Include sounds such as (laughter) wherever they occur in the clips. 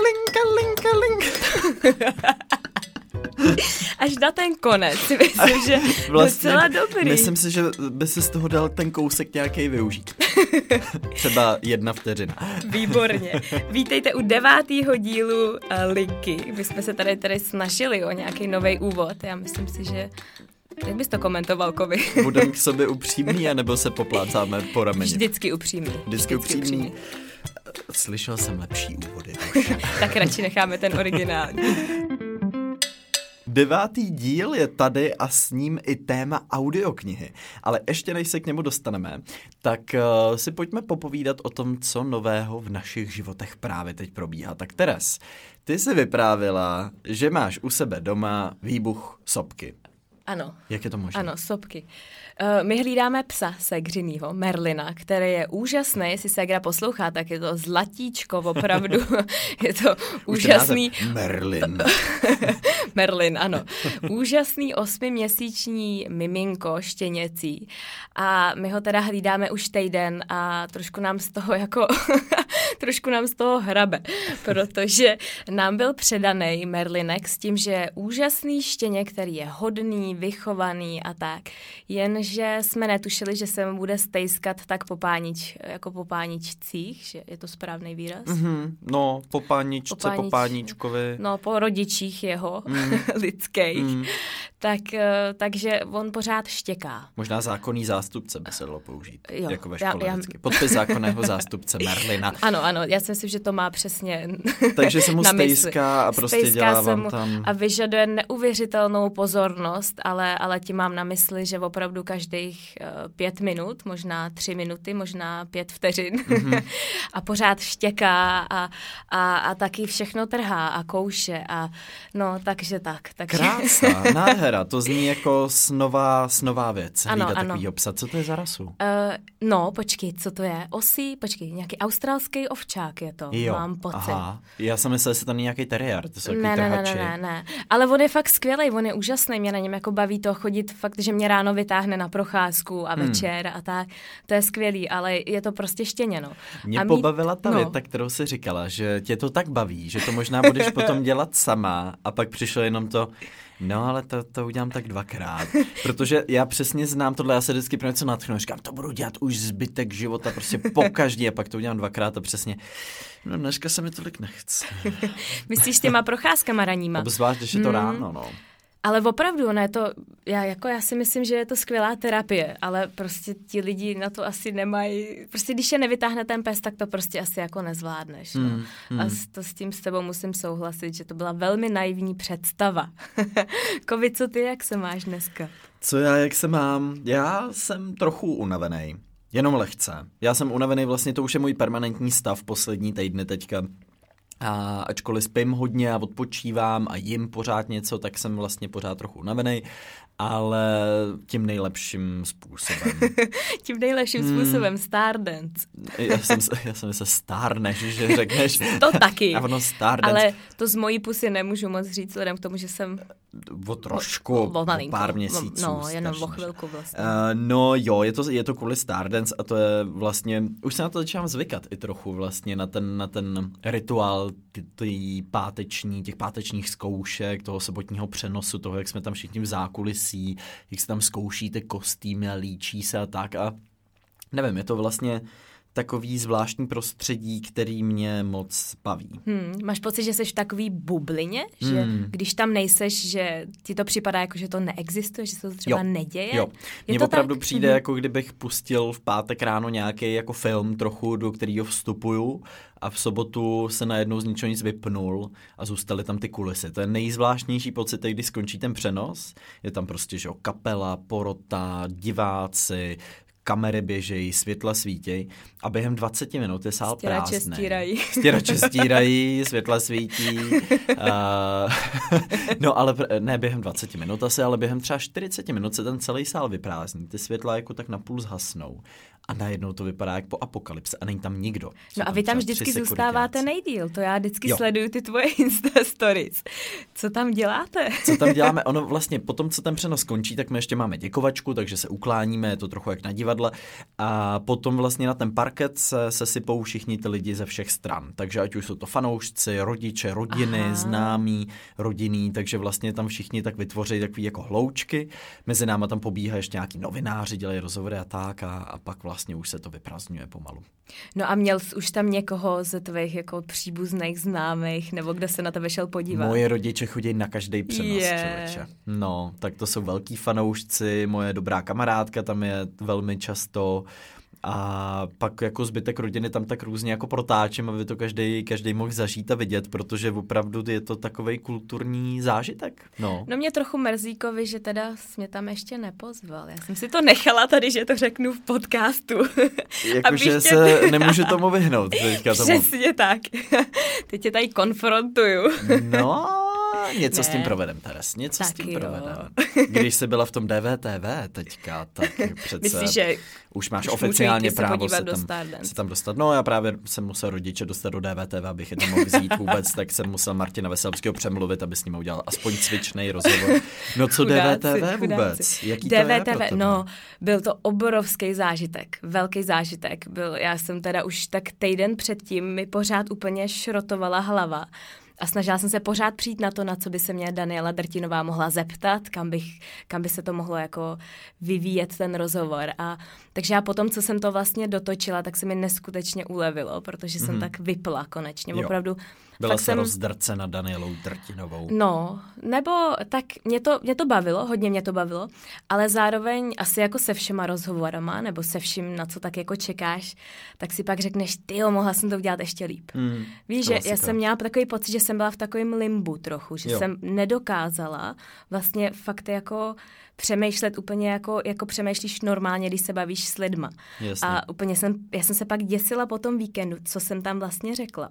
Linka, linka, linka. Až na ten konec si (laughs) myslím, že vlastně, docela dobrý. Myslím si, že by si z toho dal ten kousek nějaký využít. (laughs) Třeba jedna vteřina. Výborně. Vítejte u devátého dílu uh, Linky. My jsme se tady tady snažili o nějaký nový úvod. Já myslím si, že jak bys to komentoval, Kovi? (laughs) Budeme k sobě upřímný, anebo se poplácáme po rameni? Vždycky upřímný. Vždycky, Vždycky upřímný. upřímný. Slyšel jsem lepší úvody. (laughs) tak radši necháme ten originální. Devátý díl je tady a s ním i téma audioknihy. Ale ještě než se k němu dostaneme, tak uh, si pojďme popovídat o tom, co nového v našich životech právě teď probíhá. Tak Teres, ty jsi vyprávila, že máš u sebe doma výbuch sopky. Ano. Jak je to možné? Ano, sopky. Uh, my hlídáme psa Segřinýho, Merlina, který je úžasný, jestli Segra poslouchá, tak je to zlatíčko, opravdu. (laughs) (laughs) je to Už úžasný... Merlin. (laughs) Merlin, ano. (laughs) Úžasný osmiměsíční miminko štěněcí. A my ho teda hlídáme už týden a trošku nám z toho jako (laughs) trošku nám z toho hrabe, protože nám byl předaný Merlinek s tím, že je úžasný štěně, který je hodný, vychovaný a tak. Jenže jsme netušili, že se mu bude stejskat tak po pánič, jako po páničcích, že je to správný výraz? Mm-hmm. No, po páničce, po, pánič, po páničkovi. No, po rodičích jeho, mm. (laughs) lidských. Mm. Tak, eh, takže on pořád štěká. Možná zákonný zástupce by se dalo použít, jo, jako ve škole já, já... Podpis zákonného zástupce Merlina. (laughs) Ano, ano, já si myslím, že to má přesně (laughs) Takže se mu stejská a prostě stejská dělá vám mu tam... A vyžaduje neuvěřitelnou pozornost, ale, ale tím mám na mysli, že opravdu každých uh, pět minut, možná tři minuty, možná pět vteřin mm-hmm. a pořád štěká a, a, a taky všechno trhá a kouše a no, takže tak. Takže... Krása, (laughs) nádhera, to zní jako snová, snová věc, ano, ano. takovýho psa. Co to je za rasu? Uh, no, počkej, co to je? Osí, počkej, nějaký australský ovčák je to, jo, mám pocit. Aha. Já jsem myslel, že to není nějaký teriér, to jsou ne, ne, ne, ne, ne, ne. Ale on je fakt skvělý, on je úžasný, mě na něm jako baví to chodit fakt, že mě ráno vytáhne na procházku a hmm. večer hmm. a tak. To je skvělý, ale je to prostě štěněno. Mě a pobavila ta no. věta, kterou si říkala, že tě to tak baví, že to možná budeš potom dělat sama a pak přišlo jenom to, No, ale to, to udělám tak dvakrát. Protože já přesně znám tohle, já se vždycky pro něco natchnu, říkám, to budu dělat už zbytek života, prostě po každý a pak to udělám dvakrát a přesně. No dneska se mi tolik nechce. (laughs) Myslíš těma procházkama raníma? Obzvlášť, když je to mm. ráno, no. Ale opravdu, ono je to, já, jako, já si myslím, že je to skvělá terapie, ale prostě ti lidi na to asi nemají, prostě když je nevytáhne ten pes, tak to prostě asi jako nezvládneš. No. Mm, mm. A to s tím s tebou musím souhlasit, že to byla velmi naivní představa. (laughs) Kovi, co ty, jak se máš dneska? Co já, jak se mám? Já jsem trochu unavený. Jenom lehce. Já jsem unavený, vlastně to už je můj permanentní stav poslední týdny teďka. A ačkoliv spím hodně a odpočívám a jim pořád něco, tak jsem vlastně pořád trochu unavený ale tím nejlepším způsobem. (laughs) tím nejlepším hmm. způsobem, Stardance. já jsem, (laughs) já jsem se stárneš, že řekneš. to taky. A ono Stardance. Ale to z mojí pusy nemůžu moc říct, vzhledem k tomu, že jsem... O trošku, o, o, o pár měsíců. No, jenom o chvilku vlastně. Uh, no jo, je to, je to kvůli Stardance a to je vlastně, už se na to začínám zvykat i trochu vlastně, na ten, na ten rituál ty, ty páteční, těch pátečních zkoušek, toho sobotního přenosu, toho, jak jsme tam všichni v zákulisí jak se tam zkoušíte kostýmy a líčí se a tak a nevím, je to vlastně takový zvláštní prostředí, který mě moc baví. Hmm, máš pocit, že jsi v takový bublině? Že hmm. když tam nejseš, že ti to připadá jako, že to neexistuje, že se to třeba jo. neděje? Jo. Mně opravdu tak? přijde, hmm. jako kdybych pustil v pátek ráno nějaký jako film trochu, do kterého vstupuju a v sobotu se najednou z ničeho nic vypnul a zůstaly tam ty kulisy. To je nejzvláštnější pocit, když skončí ten přenos. Je tam prostě, že jo, kapela, porota, diváci, kamery běžejí, světla svítějí a během 20 minut je sál Stěrače prázdný. stírají. (laughs) Stěrače stírají, světla svítí. Uh, (laughs) (laughs) no ale ne během 20 minut asi, ale během třeba 40 minut se ten celý sál vyprázdní. Ty světla jako tak napůl zhasnou a najednou to vypadá jak po apokalypse a není tam nikdo. No a vy tam vždycky zůstáváte nejdíl, to já vždycky jo. sleduju ty tvoje (laughs) Insta stories. Co tam děláte? Co tam děláme? (laughs) Ono vlastně po tom, co ten přenos skončí, tak my ještě máme děkovačku, takže se ukláníme, je to trochu jak na divadle a potom vlastně na ten parket se, se sypou všichni ty lidi ze všech stran. Takže ať už jsou to fanoušci, rodiče, rodiny, Aha. známí, rodinný, takže vlastně tam všichni tak vytvoří takový jako hloučky. Mezi náma tam pobíhá ještě nějaký novináři, dělají rozhovory a tak a, a pak vlastně už se to vyprazňuje pomalu. No a měl jsi už tam někoho ze tvých jako příbuzných známých, nebo kdo se na tebe šel podívat? Moje rodiče chodí na každý přenos, yeah. No, tak to jsou velký fanoušci, moje dobrá kamarádka tam je velmi často, a pak jako zbytek rodiny tam tak různě jako protáčím, aby to každý každý mohl zažít a vidět, protože opravdu je to takový kulturní zážitek. No. no mě trochu mrzíkovi, že teda jsi mě tam ještě nepozval. Já jsem si to nechala tady, že to řeknu v podcastu. (laughs) Jakože se nemůžu tomu vyhnout. (laughs) Přesně tomu. tak. (laughs) Teď tě tady konfrontuju. no, něco ne. s tím provedem, Teres, něco tak s tím jo. provedem. (laughs) Když jsi byla v tom DVTV teďka, tak (laughs) přece Myslíš, že už máš oficiálně právo se tam, se tam dostat. No já právě jsem musel rodiče dostat do DVTV, abych je tam mohl vzít (laughs) vůbec, tak jsem musel Martina Veselského přemluvit, aby s ním udělal aspoň cvičný rozhovor. No co chudáci, DVTV vůbec? Chudáci. Jaký DVTV, to je no, byl to obrovský zážitek, velký zážitek. Byl, já jsem teda už tak týden předtím mi pořád úplně šrotovala hlava a snažila jsem se pořád přijít na to, na co by se mě Daniela Drtinová mohla zeptat, kam, bych, kam by se to mohlo jako vyvíjet ten rozhovor. A takže já potom, co jsem to vlastně dotočila, tak se mi neskutečně ulevilo, protože jsem mm-hmm. tak vypla konečně. Jo. Opravdu byla se jsem... rozdrcena Danielou Drtinovou. No, nebo tak mě to, mě to bavilo, hodně mě to bavilo, ale zároveň asi jako se všema rozhovorama, nebo se vším, na co tak jako čekáš, tak si pak řekneš, ty mohla jsem to udělat ještě líp. Mm, Víš, že já jsem měla takový pocit, že jsem byla v takovém limbu trochu, že jo. jsem nedokázala vlastně fakt jako přemýšlet úplně jako, jako přemýšlíš normálně, když se bavíš s lidma. Jasně. A úplně jsem, já jsem se pak děsila po tom víkendu, co jsem tam vlastně řekla,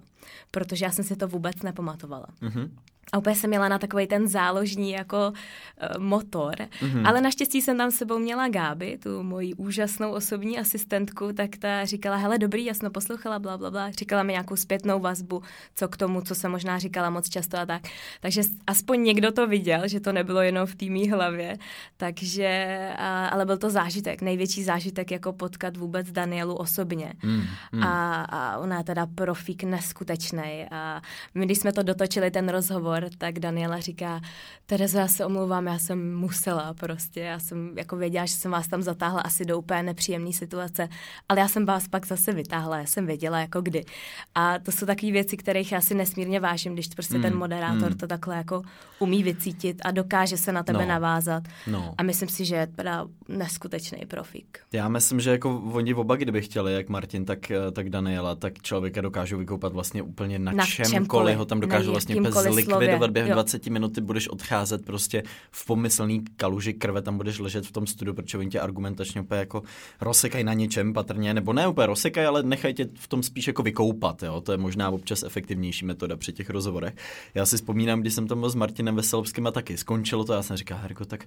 protože já jsem si to vůbec nepamatovala. Mm-hmm. A úplně jsem měla na takový ten záložní jako uh, motor. Mm-hmm. Ale naštěstí jsem tam s sebou měla Gáby, tu moji úžasnou osobní asistentku, tak ta říkala, hele dobrý, já jsem poslouchala, bla, bla, bla. Říkala mi nějakou zpětnou vazbu, co k tomu, co jsem možná říkala moc často a tak. Takže aspoň někdo to viděl, že to nebylo jenom v té hlavě. Takže, a, ale byl to zážitek, největší zážitek jako potkat vůbec Danielu osobně. Mm, mm. A, a ona je teda profík neskutečný. A my, když jsme to dotočili, ten rozhovor, rozhovor, tak Daniela říká, Terezo, já se omlouvám, já jsem musela prostě, já jsem jako věděla, že jsem vás tam zatáhla asi do úplně nepříjemné situace, ale já jsem vás pak zase vytáhla, já jsem věděla jako kdy. A to jsou takové věci, kterých já si nesmírně vážím, když prostě mm, ten moderátor mm. to takhle jako umí vycítit a dokáže se na tebe no. navázat. No. A myslím si, že je teda neskutečný profík. Já myslím, že jako oni oba, kdyby chtěli, jak Martin, tak, tak Daniela, tak člověka dokážou vykoupat vlastně úplně na, na čemkoliv, čemkoliv ho tam dokážou vlastně bez likvidovat likvidovat během jo. 20 minuty, budeš odcházet prostě v pomyslný kaluži krve, tam budeš ležet v tom studiu, protože oni tě argumentačně úplně jako rozsekají na něčem patrně, nebo ne úplně rozsekají, ale nechají tě v tom spíš jako vykoupat, jo? to je možná občas efektivnější metoda při těch rozhovorech. Já si vzpomínám, když jsem tam byl s Martinem Veselovským a taky skončilo to, já jsem říkal, Herko, tak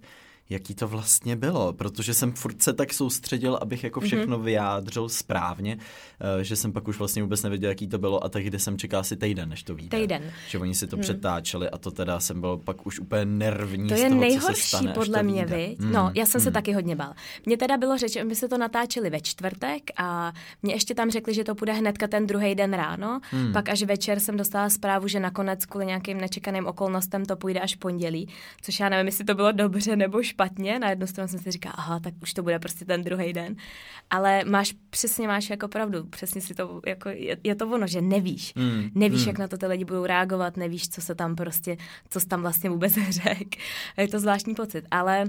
jaký to vlastně bylo, protože jsem furt se tak soustředil, abych jako mhm. všechno mm-hmm. vyjádřil správně, uh, že jsem pak už vlastně vůbec nevěděl, jaký to bylo a tehdy jsem čekal asi týden, než to vyjde. Týden. Že oni si to mm. přetáčeli a to teda jsem byl pak už úplně nervní To je z toho, nejhorší co se stane, podle mě, vy. Mm. No, já jsem mm. se taky hodně bál. Mně teda bylo řeč, že my se to natáčeli ve čtvrtek a mě ještě tam řekli, že to půjde hnedka ten druhý den ráno, mm. pak až večer jsem dostala zprávu, že nakonec kvůli nějakým nečekaným okolnostem to půjde až pondělí, což já nevím, jestli to bylo dobře nebo špatně, na jednu stranu jsem si říkala, aha, tak už to bude prostě ten druhý den. Ale máš, přesně máš jako pravdu, přesně si to, jako je, je to ono, že nevíš. Mm, nevíš, mm. jak na to ty lidi budou reagovat, nevíš, co se tam prostě, co jsi tam vlastně vůbec (laughs) řek. Je to zvláštní pocit, ale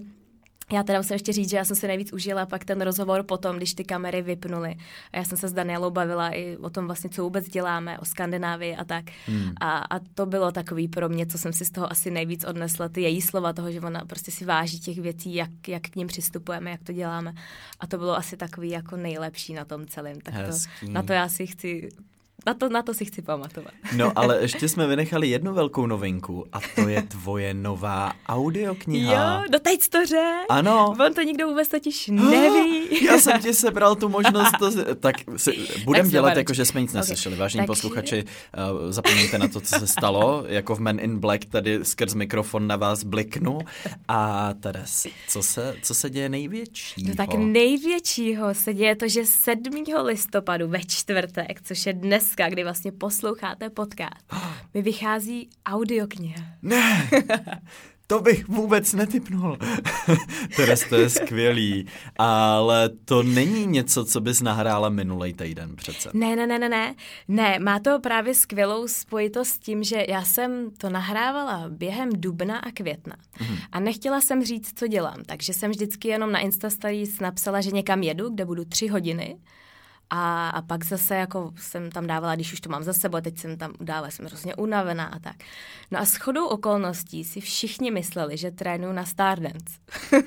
já teda musím ještě říct, že já jsem si nejvíc užila pak ten rozhovor potom, když ty kamery vypnuly. A já jsem se s Danielou bavila i o tom vlastně, co vůbec děláme, o Skandinávii a tak. Hmm. A, a to bylo takový pro mě, co jsem si z toho asi nejvíc odnesla, ty její slova toho, že ona prostě si váží těch věcí, jak, jak k ním přistupujeme, jak to děláme. A to bylo asi takový jako nejlepší na tom celém. Tak to, na to já si chci na to, na to si chci pamatovat. No ale (laughs) ještě jsme vynechali jednu velkou novinku a to je tvoje nová audiokniha. Jo, do teď to řek. Ano. On to nikdo vůbec totiž neví. (gasps) Já jsem ti (laughs) sebral tu možnost. To, tak si, budem Tak dělat, Barečku. jako že jsme nic neslyšeli. Vážení Tak- posluchači, uh, zapomeňte na to, co se stalo. Jako v Men in Black tady skrz mikrofon na vás bliknu. A Teres, co se, co se děje největšího? No tak největšího se děje to, že 7. listopadu ve čtvrtek, což je dneska, kdy vlastně posloucháte podcast, mi vychází audiokniha. Ne, to bych vůbec netypnul. Teres, to je skvělý. Ale to není něco, co bys nahrála minulý týden přece. Ne, ne, ne, ne, ne. Ne, má to právě skvělou spojitost s tím, že já jsem to nahrávala během dubna a května. Mhm. A nechtěla jsem říct, co dělám, takže jsem vždycky jenom na Insta Stories napsala, že někam jedu, kde budu tři hodiny. A, a pak zase jako jsem tam dávala, když už to mám za sebou, teď jsem tam dávala, jsem hrozně unavená a tak. No a s chodou okolností si všichni mysleli, že trénuju na Stardance.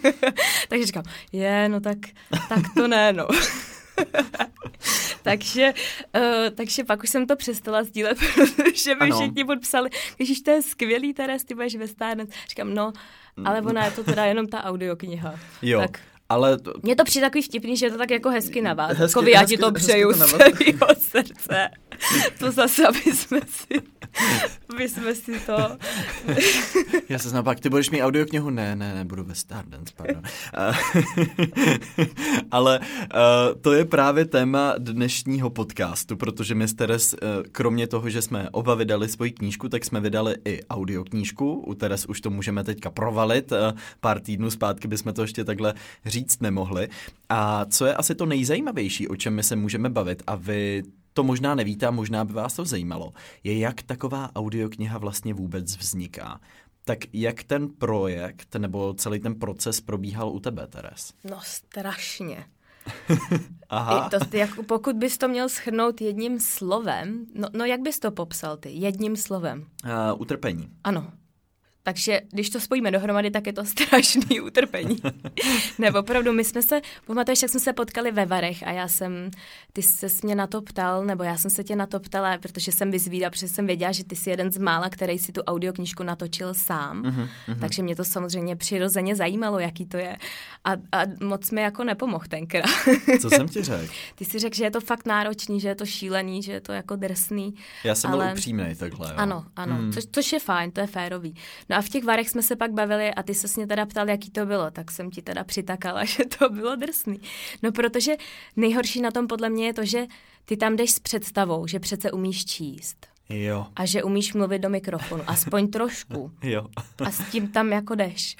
(laughs) takže říkám, je, no tak, tak to ne, no. (laughs) takže, uh, takže pak už jsem to přestala sdílet, (laughs) protože mi všichni podpsali, když to je skvělý, Teres, ty budeš ve Stardance. Říkám, no, ale ona je to teda jenom ta audiokniha. Jo, Tak ale to, mně to přijde takový vtipný, že je to tak jako hezky na vás. Hezky- jako já hezky- ti to hezky přeju to z celého srdce. To zase, aby jsme si, aby jsme si to... (laughs) Já se znám pak, ty budeš mít audioknihu? Ne, ne, ne, budu ve Stardance, pardon. (laughs) Eh, Ale uh, to je právě téma dnešního podcastu, protože my s Teres, uh, kromě toho, že jsme oba vydali svoji knížku, tak jsme vydali i audioknížku. U Teres už to můžeme teďka provalit. Uh, pár týdnů zpátky bychom to ještě takhle říct nemohli. A co je asi to nejzajímavější, o čem my se můžeme bavit a vy to možná nevíte a možná by vás to zajímalo, je jak taková audiokniha vlastně vůbec vzniká. Tak jak ten projekt nebo celý ten proces probíhal u tebe, Teres? No strašně. (laughs) Aha. I to, ty, jako, pokud bys to měl schrnout jedním slovem, no, no jak bys to popsal ty? Jedním slovem. Uh, utrpení. Ano. Takže když to spojíme dohromady, tak je to (laughs) strašný utrpení. (laughs) ne, opravdu, my jsme se, pamatuješ, jak jsme se potkali ve Varech a já jsem, ty se mě na to ptal, nebo já jsem se tě na to ptala, protože jsem vyzvídala, protože jsem věděla, že ty jsi jeden z mála, který si tu audioknižku natočil sám. Mhm, Mm-hmm. Takže mě to samozřejmě přirozeně zajímalo, jaký to je. A, a moc mi jako nepomohl tenkrát. Co jsem ti řekl? (laughs) Ty si řekl, že je to fakt náročný, že je to šílený, že je to jako drsný. Já jsem ale... byl upřímný takhle. Jo. Ano, ano, hmm. což, což je fajn, to je férový. No a v těch varech jsme se pak bavili a ty se mě teda ptal, jaký to bylo, tak jsem ti teda přitakala, (laughs) že to bylo drsný. No protože nejhorší na tom podle mě je to, že ty tam jdeš s představou, že přece umíš číst Jo. a že umíš mluvit do mikrofonu, aspoň (laughs) trošku. Jo. A s tím tam jako jdeš.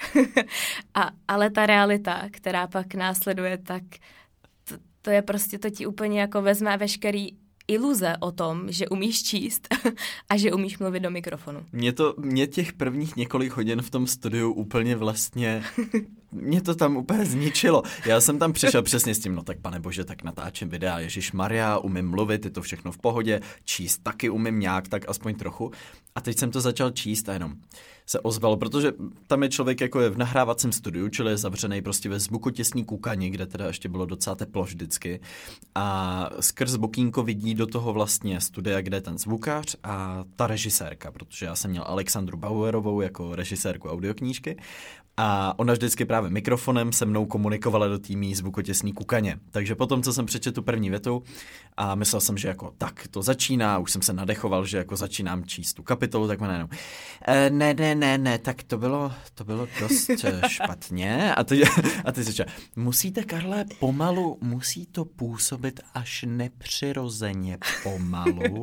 (laughs) a, ale ta realita, která pak následuje, tak to, to je prostě, to ti úplně jako vezme veškerý iluze o tom, že umíš číst (laughs) a že umíš mluvit do mikrofonu. Mě to, mě těch prvních několik hodin v tom studiu úplně vlastně, (laughs) mě to tam úplně zničilo. Já jsem tam přišel přesně s tím, no tak pane bože, tak natáčím videa, Ježíš Maria, umím mluvit, je to všechno v pohodě, číst taky umím nějak, tak aspoň trochu. A teď jsem to začal číst a jenom se ozval, protože tam je člověk jako je v nahrávacím studiu, čili je zavřený prostě ve zvukotěsní kukani, kde teda ještě bylo docela teplo vždycky. A skrz bokínko vidí do toho vlastně studia, kde je ten zvukař a ta režisérka, protože já jsem měl Alexandru Bauerovou jako režisérku audioknížky a ona vždycky právě mikrofonem se mnou komunikovala do týmí zvukotěsný kukaně. Takže potom, co jsem přečetl tu první větu a myslel jsem, že jako tak to začíná, už jsem se nadechoval, že jako začínám číst tu kapitolu, tak mě najednou, e, ne, ne, ne, ne, tak to bylo, to bylo dost eh, (laughs) špatně. A ty, (laughs) a ty říká, musíte, Karle, pomalu, musí to působit až nepřirozeně pomalu,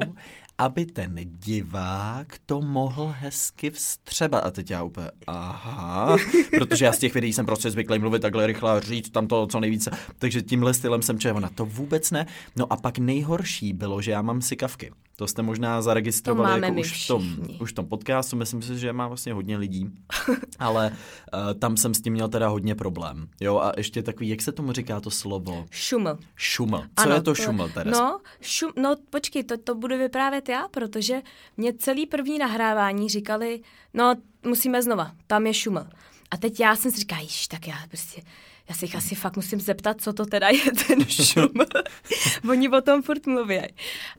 aby ten divák to mohl hezky vstřebat. A teď já úplně, aha, protože já z těch videí jsem prostě zvyklý mluvit takhle rychle a říct tam to co nejvíce. Takže tímhle stylem jsem čeho na to vůbec ne. No a pak nejhorší bylo, že já mám sykavky. To jste možná zaregistrovali To jako už v, tom, všichni. už v tom podcastu. Myslím si, že má vlastně hodně lidí. (laughs) Ale uh, tam jsem s tím měl teda hodně problém. Jo, a ještě takový, jak se tomu říká to slovo? Šuml. Šuml. Co je to šuml, Teres? No, šum, no počkej, to, to budu vyprávět já, protože mě celý první nahrávání říkali, no musíme znova, tam je šuml. A teď já jsem si říkala, již, tak já prostě, já si jich asi fakt musím zeptat, co to teda je ten šuml. (laughs) Oni o tom furt mluví.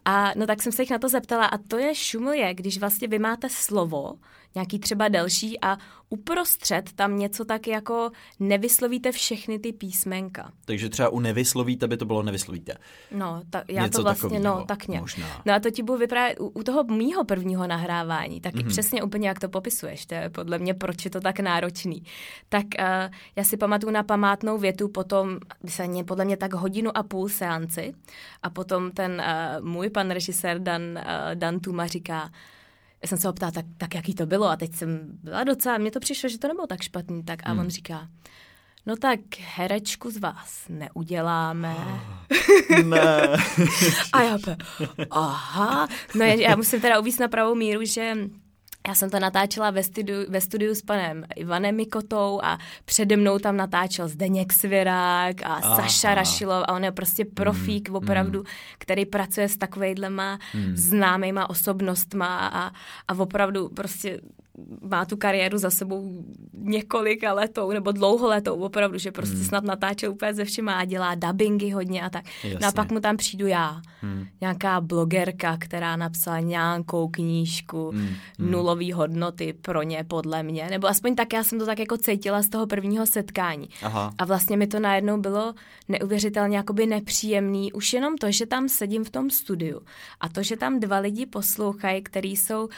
A no tak jsem se jich na to zeptala a to je šuml je, když vlastně vy máte slovo nějaký třeba delší a uprostřed tam něco tak jako nevyslovíte všechny ty písmenka. Takže třeba u nevyslovíte by to bylo nevyslovíte. No, ta, já Něco to vlastně, takovýho, no, tak nějak. možná. No a to ti budu vyprávět u, u toho mýho prvního nahrávání, tak Mhm. mm-hmm. přesně úplně jak to popisuješ, to je podle mě, proč je to tak náročný. Tak uh, já si pamatuju na památnou větu potom, se mě, podle mě tak hodinu a půl seanci a potom ten uh, můj pan režisér Dan, uh, Dan Tuma říká, já jsem se ho ptala, tak, tak jaký to bylo a teď jsem byla docela, mně to přišlo, že to nebylo tak špatný, tak a Hmm. on říká, no tak herečku z vás neuděláme. (laughs) ne. A já pe, aha, no já, já musím teda uvíct na pravou míru, že já jsem to natáčela ve studiu, ve studiu s panem Ivanem Mikotou a přede mnou tam natáčel Zdeněk Svirák a Aha. Saša Rašilov a on je prostě profík Mm, opravdu, který pracuje s takovejhlema známýma osobnostma a, a opravdu prostě má tu kariéru za sebou několika letou nebo dlouholetou opravdu, že prostě snad natáčel úplně ze všema a dělá dubbingy hodně a tak. No a Jasně. pak mu tam přijdu já, Hmm. nějaká blogerka, která napsala nějakou knížku, Hmm. nulový hodnoty pro ně, podle mě, nebo aspoň tak já jsem to tak jako cítila z toho prvního setkání. Aha. A vlastně mi to najednou bylo neuvěřitelně jakoby nepříjemný, už jenom to, že tam sedím v tom studiu a to, že tam dva lidi poslouchají, který jsou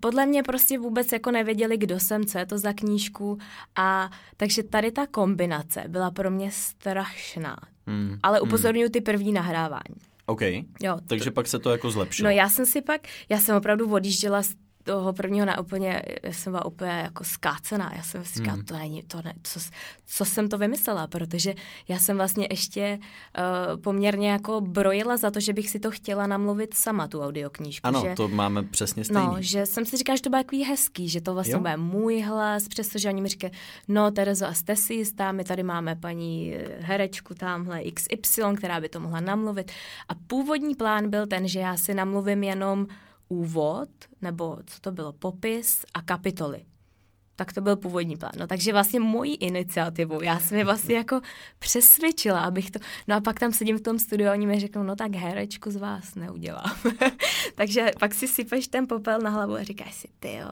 podle mě prostě vůbec jako nevěděli, kdo jsem, co je to za knížku a takže tady ta kombinace byla pro mě strašná. Hmm. Ale upozorňuji ty první nahrávání. OK. Jo, Takže pak se to jako zlepšilo. No já jsem si pak, já jsem opravdu odjížděla z toho prvního na úplně, já jsem byla úplně jako skácená. Já jsem si říkala, Hmm. to není, to ne, co, co jsem to vymyslela, protože já jsem vlastně ještě uh, poměrně jako brojila za to, že bych si to chtěla namluvit sama, tu audioknížku. Ano, že, to máme přesně stejný. No, že jsem si říkala, že to bude takový hezký, že to vlastně Jo. bude můj hlas, přestože oni mi říkají, no Terezo, a jste si jistá, my tady máme paní eh, herečku tamhle XY, která by to mohla namluvit. A původní plán byl ten, že já si namluvím jenom úvod, nebo co to bylo, popis a kapitoly. Tak to byl původní plán. No takže vlastně mojí iniciativou, já jsem je vlastně jako přesvědčila, abych to... No a pak tam sedím v tom studiu a oni mi řeknou, no tak herečku z vás neudělám. (laughs) takže pak si sypeš ten popel na hlavu a říkáš si, ty jo,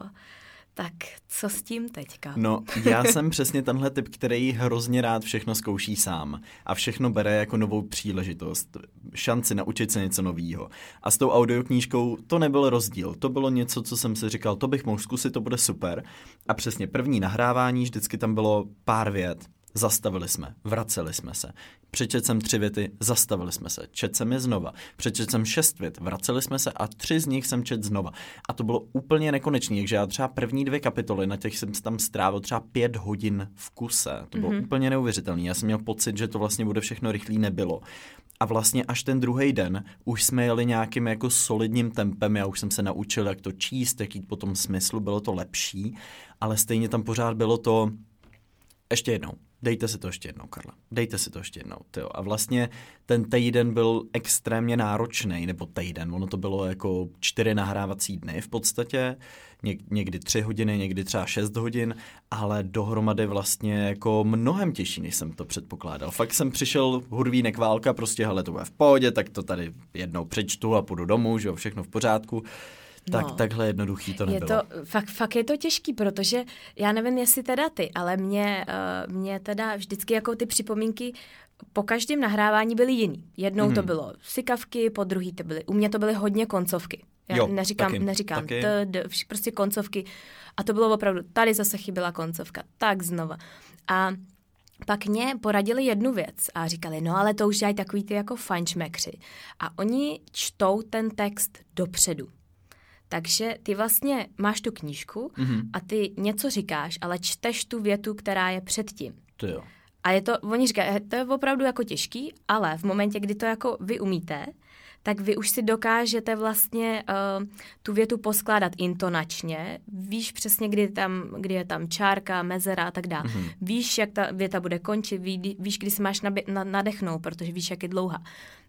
tak co s tím teďka? No, já jsem přesně tenhle typ, který hrozně rád všechno zkouší sám a všechno bere jako novou příležitost, šanci naučit se něco nového. A s tou audioknížkou to nebyl rozdíl, to bylo něco, co jsem si říkal, to bych mohl zkusit, to bude super. A přesně první nahrávání, vždycky tam bylo pár vět, Zastavili jsme, vraceli jsme se. Přečet jsem tři věty, zastavili jsme se. Čet jsem je znova. Přečet jsem šest vět, vraceli jsme se a tři z nich jsem čet znova. A to bylo úplně nekonečný, takže já třeba první dvě kapitoly, na těch jsem tam strávil třeba pět hodin v kuse. To bylo mm-hmm. úplně neuvěřitelné. Já jsem měl pocit, že to vlastně bude všechno rychlý, nebylo. A vlastně až ten druhý den už jsme jeli nějakým jako solidním tempem, já už jsem se naučil, jak to číst, jak jít po tom smyslu, bylo to lepší, ale stejně tam pořád bylo to, ještě jednou, dejte si to ještě jednou, Karla, dejte si to ještě jednou, tyjo. A vlastně ten týden byl extrémně náročný, nebo týden, ono to bylo jako čtyři nahrávací dny v podstatě, Něk, někdy tři hodiny, někdy třeba šest hodin, ale dohromady vlastně jako mnohem těžší, než jsem to předpokládal. Fakt jsem přišel hurvínek válka, prostě hele, to bude v pohodě, tak to tady jednou přečtu a půjdu domů, že jo, všechno v pořádku. Tak No. takhle jednoduchý to Je nebylo. to, fakt, fakt je to těžký, protože já nevím, jestli teda ty, ale mě, uh, mě teda vždycky jako ty připomínky po každém nahrávání byly jiný. Jednou Mhm. mm. to bylo sykavky, po druhý to byly, u mě to byly hodně koncovky. Já Jo, neříkám, taky, neříkám taky. T, d, prostě koncovky. A to bylo opravdu, tady zase chyběla koncovka, tak znova. A pak mě poradili jednu věc a říkali, no ale to už dělají takový ty jako fančmekři. A oni čtou ten text dopředu. Takže ty vlastně máš tu knížku Mhm. a ty něco říkáš, ale čteš tu větu, která je předtím. To jo. A je to, oni říkají, "Eh, to je opravdu jako těžký, ale v momentě, kdy to jako vy umíte, tak vy už si dokážete vlastně uh, tu větu poskládat intonačně, víš přesně, kdy, tam, kdy je tam čárka, mezera a tak dále. Mhm. Mm-hmm. Víš, jak ta věta bude končit, ví, víš, kdy se máš nabě- na, nadechnout, protože víš, jak je dlouhá.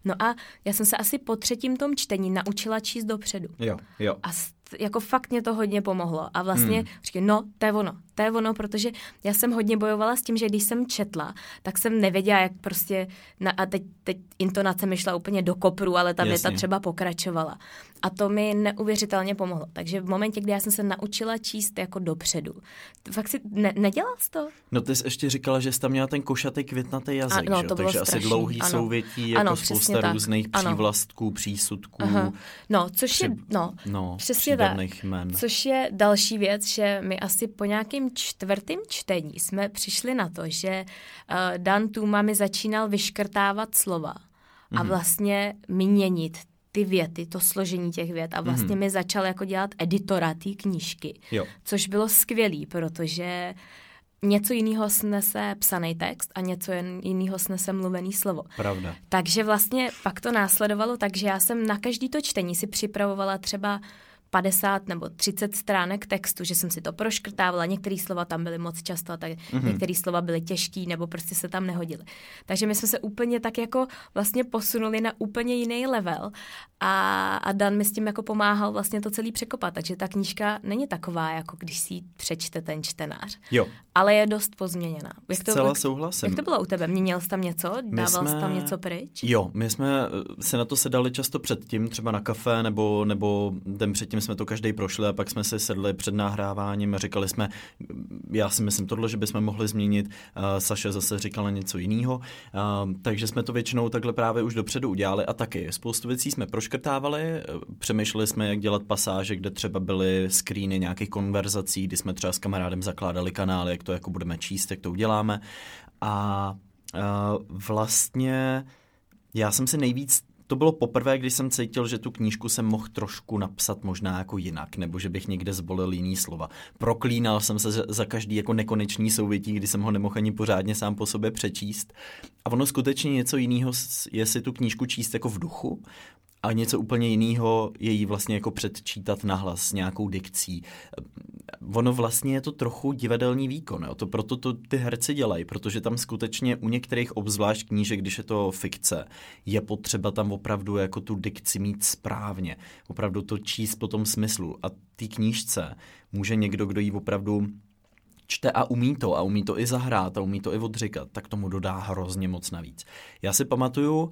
No a já jsem se asi po třetím tom čtení naučila číst dopředu. Jo, jo. A s- jako fakt mě to hodně pomohlo. A vlastně hmm. říkám, no, to je ono, to je ono, protože já jsem hodně bojovala s tím, že když jsem četla, tak jsem nevěděla, jak prostě, na, a teď, teď intonace mi šla úplně do kopru, ale ta Jasně. věta třeba pokračovala. A to mi neuvěřitelně pomohlo. Takže v momentě, kdy já jsem se naučila číst jako dopředu, fakt si ne, nedělal jsi to? No ty jsi ještě říkala, že jsi tam měla ten košatý květnatý jazyk, a, no, to takže strašný. asi dlouhý ano. souvětí, jako ano, spousta tak. různých ano. přívlastků, přísudků. Aha. No, což při... je, no, no přesně tak. Jmen. Což je další věc, že my asi po nějakém čtvrtém čtení jsme přišli na to, že uh, Dan Tuma mi začínal vyškrtávat slova a mhm. vlastně měnit ty věty, to složení těch vět a vlastně mm-hmm. mi začal jako dělat editora té knížky, jo. což bylo skvělý, protože něco jiného snese psaný text a něco jiného snese mluvený slovo. Pravda. Takže vlastně pak to následovalo, takže já jsem na každý to čtení si připravovala třeba 50 nebo 30 stránek textu, že jsem si to proškrtávala, některé slova tam byly moc často, tak mm-hmm. některé slova byly těžké nebo prostě se tam nehodily. Takže my jsme se úplně tak jako vlastně posunuli na úplně jiný level a, a Dan mi s tím jako pomáhal vlastně to celý překopat, takže ta knížka není taková, jako když si ji přečte ten čtenář. Jo. Ale je dost pozměněná. Jak to, Zcela souhlasím. Jak to bylo u tebe? Měl jsi tam něco? Dával jsme, jsi tam něco pryč? Jo, my jsme se na to sedali často předtím, třeba na kafe nebo, nebo den předtím jsme to každý prošli a pak jsme se sedli před nahráváním a říkali jsme, já si myslím tohle, že bychom mohli změnit, uh, Saša zase říkala něco jiného, uh, takže jsme to většinou takhle právě už dopředu udělali a taky. Spoustu věcí jsme proškrtávali, přemýšleli jsme, jak dělat pasáže, kde třeba byly screeny nějakých konverzací, kdy jsme třeba s kamarádem zakládali kanál, jak to jako budeme číst, jak to uděláme. A uh, vlastně já jsem si nejvíc to bylo poprvé, když jsem cítil, že tu knížku jsem mohl trošku napsat možná jako jinak, nebo že bych někde zvolil jiný slova. Proklínal jsem se za každý jako nekonečný souvětí, kdy jsem ho nemohl ani pořádně sám po sobě přečíst. A ono skutečně něco jiného je si tu knížku číst jako v duchu, a něco úplně jiného je jí vlastně jako předčítat nahlas s nějakou dikcí. Ono vlastně je to trochu divadelní výkon, jo? to proto to ty herci dělají, protože tam skutečně u některých obzvlášť knížek, když je to fikce, je potřeba tam opravdu jako tu dikci mít správně, opravdu to číst po tom smyslu. A ty knížce může někdo, kdo jí opravdu čte a umí to a umí to i zahrát a umí to i odříkat, tak tomu dodá hrozně moc navíc. Já si pamatuju, uh,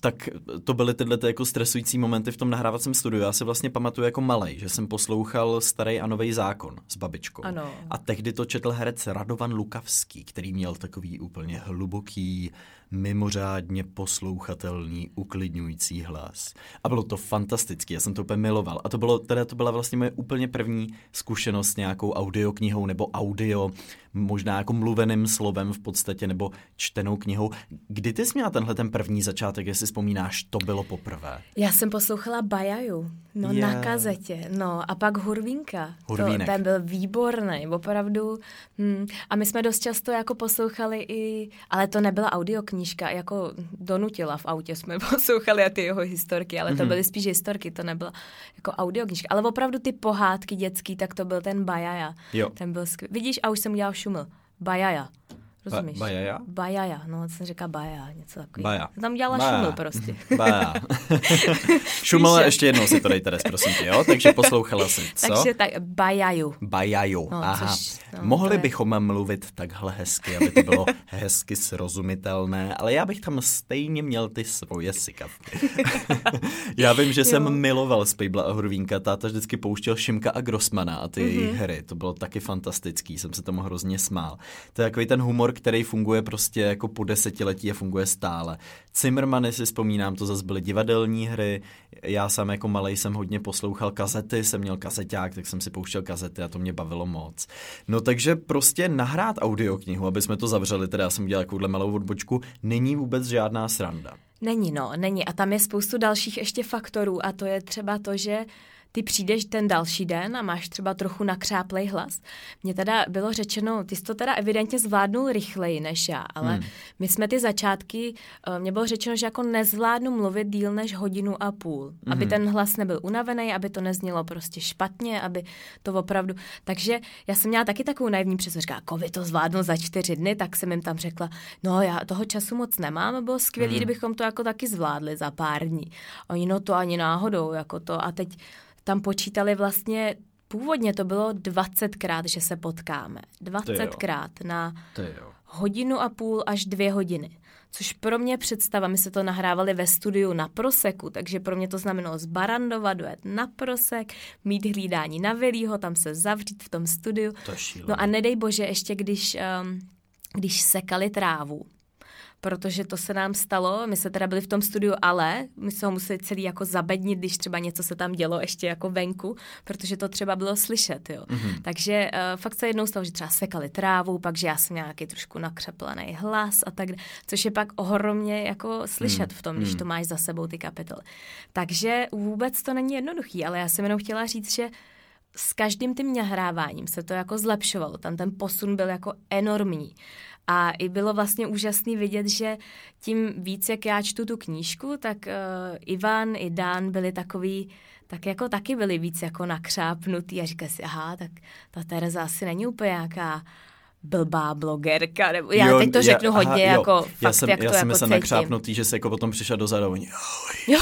tak to byly tyhle ty jako stresující momenty v tom nahrávacím studiu. Já si vlastně pamatuju jako malej, že jsem poslouchal Starý a nový zákon s babičkou. Ano. A tehdy to četl herec Radovan Lukavský, který měl takový úplně hluboký, mimořádně poslouchatelný, uklidňující hlas. A bylo to fantastické, já jsem to úplně miloval. A to, bylo, teda to byla vlastně moje úplně první zkušenost s nějakou audioknihou nebo audio, možná jako mluveným slovem v podstatě, nebo čtenou knihou. Kdy ty jsi měla tenhle ten první začátek, jestli vzpomínáš, to bylo poprvé? Já jsem poslouchala Bajaju, no yeah. na kazetě, no a pak Hurvínka. Hurvínek. To, ten byl výborný, opravdu. Hm. A my jsme dost často jako poslouchali i, ale to nebyla audiokniha, knížka jako donutila v autě, jsme (laughs) poslouchali a ty jeho historky, ale to mhm. byly spíš historky, to nebyla jako audioknížka. Ale opravdu ty pohádky dětský, tak to byl ten Bajaja. Jo. Ten byl skvělý. Vidíš, a už jsem udělal šuml. Bajaja. Rozumíš? Ba- bajaja? Bajaja, no, jsem říká baja, něco takového. Baja. Tam dělala baja. šuml prostě. (laughs) Baja. (laughs) šuml ještě jednou si to dej tady, prosím tě, jo? Takže poslouchala jsem, co? Takže tak, bajaju. Bajaju, no, aha. Což, no, Mohli je... bychom mluvit takhle hezky, aby to bylo (laughs) hezky srozumitelné, ale já bych tam stejně měl ty svoje sykavky. já vím, že jsem miloval Spejbla a Hurvínka, táta vždycky pouštěl Šimka a Grossmana a ty mm-hmm. hry, to bylo taky fantastický, jsem se tomu hrozně smál. To je takový ten humor, humor, který funguje prostě jako po desetiletí a funguje stále. Zimmermany si vzpomínám, to zase byly divadelní hry, já sám jako malý jsem hodně poslouchal kazety, jsem měl kazeťák, tak jsem si pouštěl kazety a to mě bavilo moc. No takže prostě nahrát audioknihu, aby jsme to zavřeli, teda já jsem udělal takovouhle malou odbočku, není vůbec žádná sranda. Není, no, není. A tam je spoustu dalších ještě faktorů a to je třeba to, že ty přijdeš ten další den a máš třeba trochu nakřáplej hlas. Mně teda bylo řečeno, ty jsi to teda evidentně zvládnul rychleji než já, ale hmm. my jsme ty začátky, uh, mně bylo řečeno, že jako nezvládnu mluvit díl než hodinu a půl, hmm. aby ten hlas nebyl unavený, aby to neznělo prostě špatně, aby to opravdu, takže já jsem měla taky takovou naivní představu, říká, jako vy to zvládnu za čtyři dny, tak jsem jim tam řekla, no já toho času moc nemám, bylo skvělé, hmm. kdybychom to jako taky zvládli za pár dní. Oni no to ani náhodou, jako to a teď tam počítali vlastně Původně to bylo 20krát, že se potkáme. 20krát na hodinu a půl až dvě hodiny. Což pro mě představa, my se to nahrávali ve studiu na proseku, takže pro mě to znamenalo z Barandova dojet na prosek, mít hlídání na Vilího, tam se zavřít v tom studiu. To no a nedej bože, ještě když, um, když sekali trávu, protože to se nám stalo, my se teda byli v tom studiu, ale my se ho museli celý jako zabednit, když třeba něco se tam dělo ještě jako venku, protože to třeba bylo slyšet, jo. Mm-hmm. Takže uh, fakt se jednou stalo, že třeba sekali trávu, pak, že já jsem nějaký trošku nakřeplaný hlas a tak, což je pak ohromně jako slyšet mm-hmm. v tom, když mm. to máš za sebou ty kapitoly. Takže vůbec to není jednoduchý, ale já jsem jenom chtěla říct, že s každým tím nahráváním se to jako zlepšovalo, tam ten posun byl jako enormní. A i bylo vlastně úžasný vidět, že tím víc, jak já čtu tu knížku, tak uh, Ivan i Dan byli takový, tak jako taky byli víc jako nakřápnutý a říkali si, aha, tak ta Tereza asi není úplně nějaká blbá blogerka, nebo já jo, teď to řeknu já, hodně aha, jako jo. fakt, já jsem, jak já to jsem jako se nakřápnutý, že se jako potom přišel do zadovní. Jo,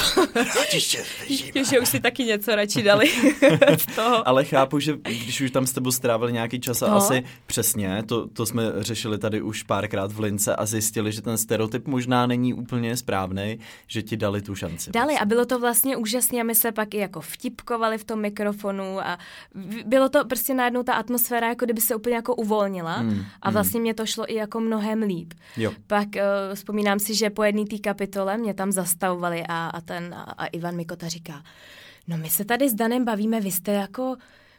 (laughs) že už si taky něco radši dali (laughs) z toho. Ale chápu, že když už tam s tebou strávili nějaký čas a no. asi přesně, to, to jsme řešili tady už párkrát v Lince a zjistili, že ten stereotyp možná není úplně správný, že ti dali tu šanci. Dali a bylo to vlastně úžasné a my se pak i jako vtipkovali v tom mikrofonu a bylo to prostě najednou ta atmosféra, jako kdyby se úplně jako uvolnila Mm, a mm. vlastně mm. mě to šlo i jako mnohem líp. Jo. Pak uh, vzpomínám si, že po jedné té kapitole mě tam zastavovali a, a ten a, a Ivan Mikota říká, no my se tady s Danem bavíme, vy jste jako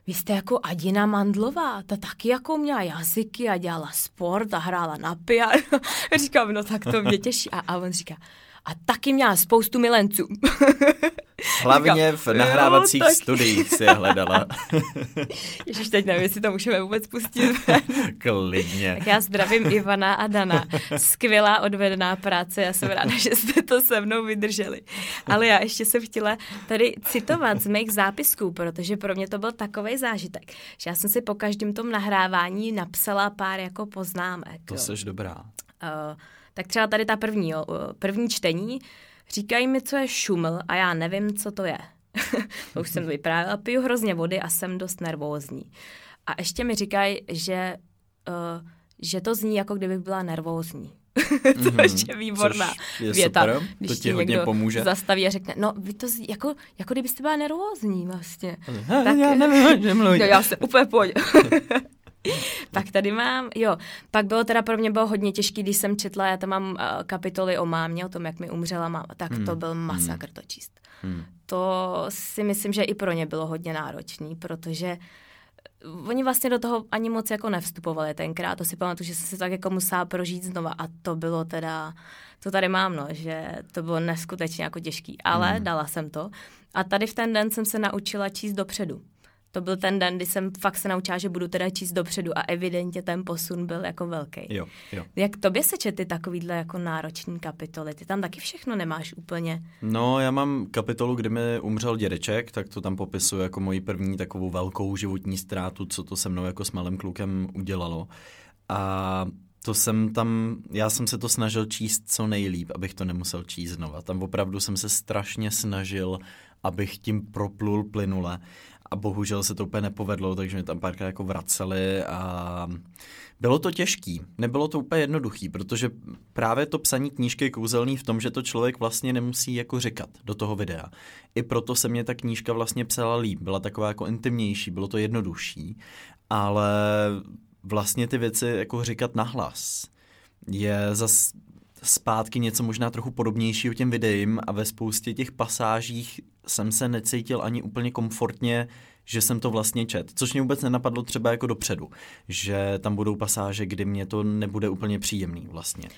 vy jste jako Adina Mandlová, ta taky jako měla jazyky a dělala sport a hrála na piano. (laughs) Říkám, no tak to mě (laughs) těší. A, a on říká, a taky měla spoustu milenců. (laughs) Hlavně v nahrávacích jo, studiích si je hledala. (laughs) Ježiš, teď nevím, jestli to můžeme vůbec pustit. (laughs) Klidně. Tak já zdravím Ivana a Dana. Skvělá odvedená práce, já jsem ráda, že jste to se mnou vydrželi. Ale já ještě jsem chtěla tady citovat z mých zápisků, protože pro mě to byl takový zážitek, že já jsem si po každém tom nahrávání napsala pár jako poznámek. To jsi dobrá. Uh, tak třeba tady ta první, jo, první čtení, říkají mi, co je šuml a já nevím, co to je. (laughs) to už jsem vyprávěla, piju hrozně vody a jsem dost nervózní. A ještě mi říkají, že, uh, že to zní, jako kdybych byla nervózní. (laughs) to mm-hmm. je výborná Což je věta. Super, když to ti hodně někdo pomůže. zastaví a řekne, no vy to zní, jako, jako kdybyste byla nervózní vlastně. tak, já nevím, že mluví. (laughs) No, já se úplně pojď. (laughs) pak tady mám, jo, pak bylo teda pro mě bylo hodně těžký, když jsem četla, já tam mám uh, kapitoly o mámě, o tom, jak mi umřela máma, tak hmm. to byl masakr hmm. to číst. Hmm. To si myslím, že i pro ně bylo hodně náročný, protože oni vlastně do toho ani moc jako nevstupovali tenkrát, to si pamatuju, že jsem si tak jako musela prožít znova a to bylo teda, to tady mám, no, že to bylo neskutečně jako těžký, ale hmm. dala jsem to a tady v ten den jsem se naučila číst dopředu to byl ten den, kdy jsem fakt se naučila, že budu teda číst dopředu a evidentně ten posun byl jako velký. Jo, jo. Jak tobě se čety takovýhle jako nároční kapitoly? Ty tam taky všechno nemáš úplně. No, já mám kapitolu, kdy mi umřel dědeček, tak to tam popisuju jako moji první takovou velkou životní ztrátu, co to se mnou jako s malým klukem udělalo. A to jsem tam, já jsem se to snažil číst co nejlíp, abych to nemusel číst znova. Tam opravdu jsem se strašně snažil, abych tím proplul plynule a bohužel se to úplně nepovedlo, takže mě tam párkrát jako vraceli a bylo to těžký, nebylo to úplně jednoduchý, protože právě to psaní knížky je kouzelný v tom, že to člověk vlastně nemusí jako říkat do toho videa. I proto se mě ta knížka vlastně psala líp, byla taková jako intimnější, bylo to jednodušší, ale vlastně ty věci jako říkat nahlas je zas zpátky něco možná trochu podobnějšího těm videím a ve spoustě těch pasážích jsem se necítil ani úplně komfortně, že jsem to vlastně čet. Což mě vůbec nenapadlo třeba jako dopředu, že tam budou pasáže, kdy mě to nebude úplně příjemný vlastně.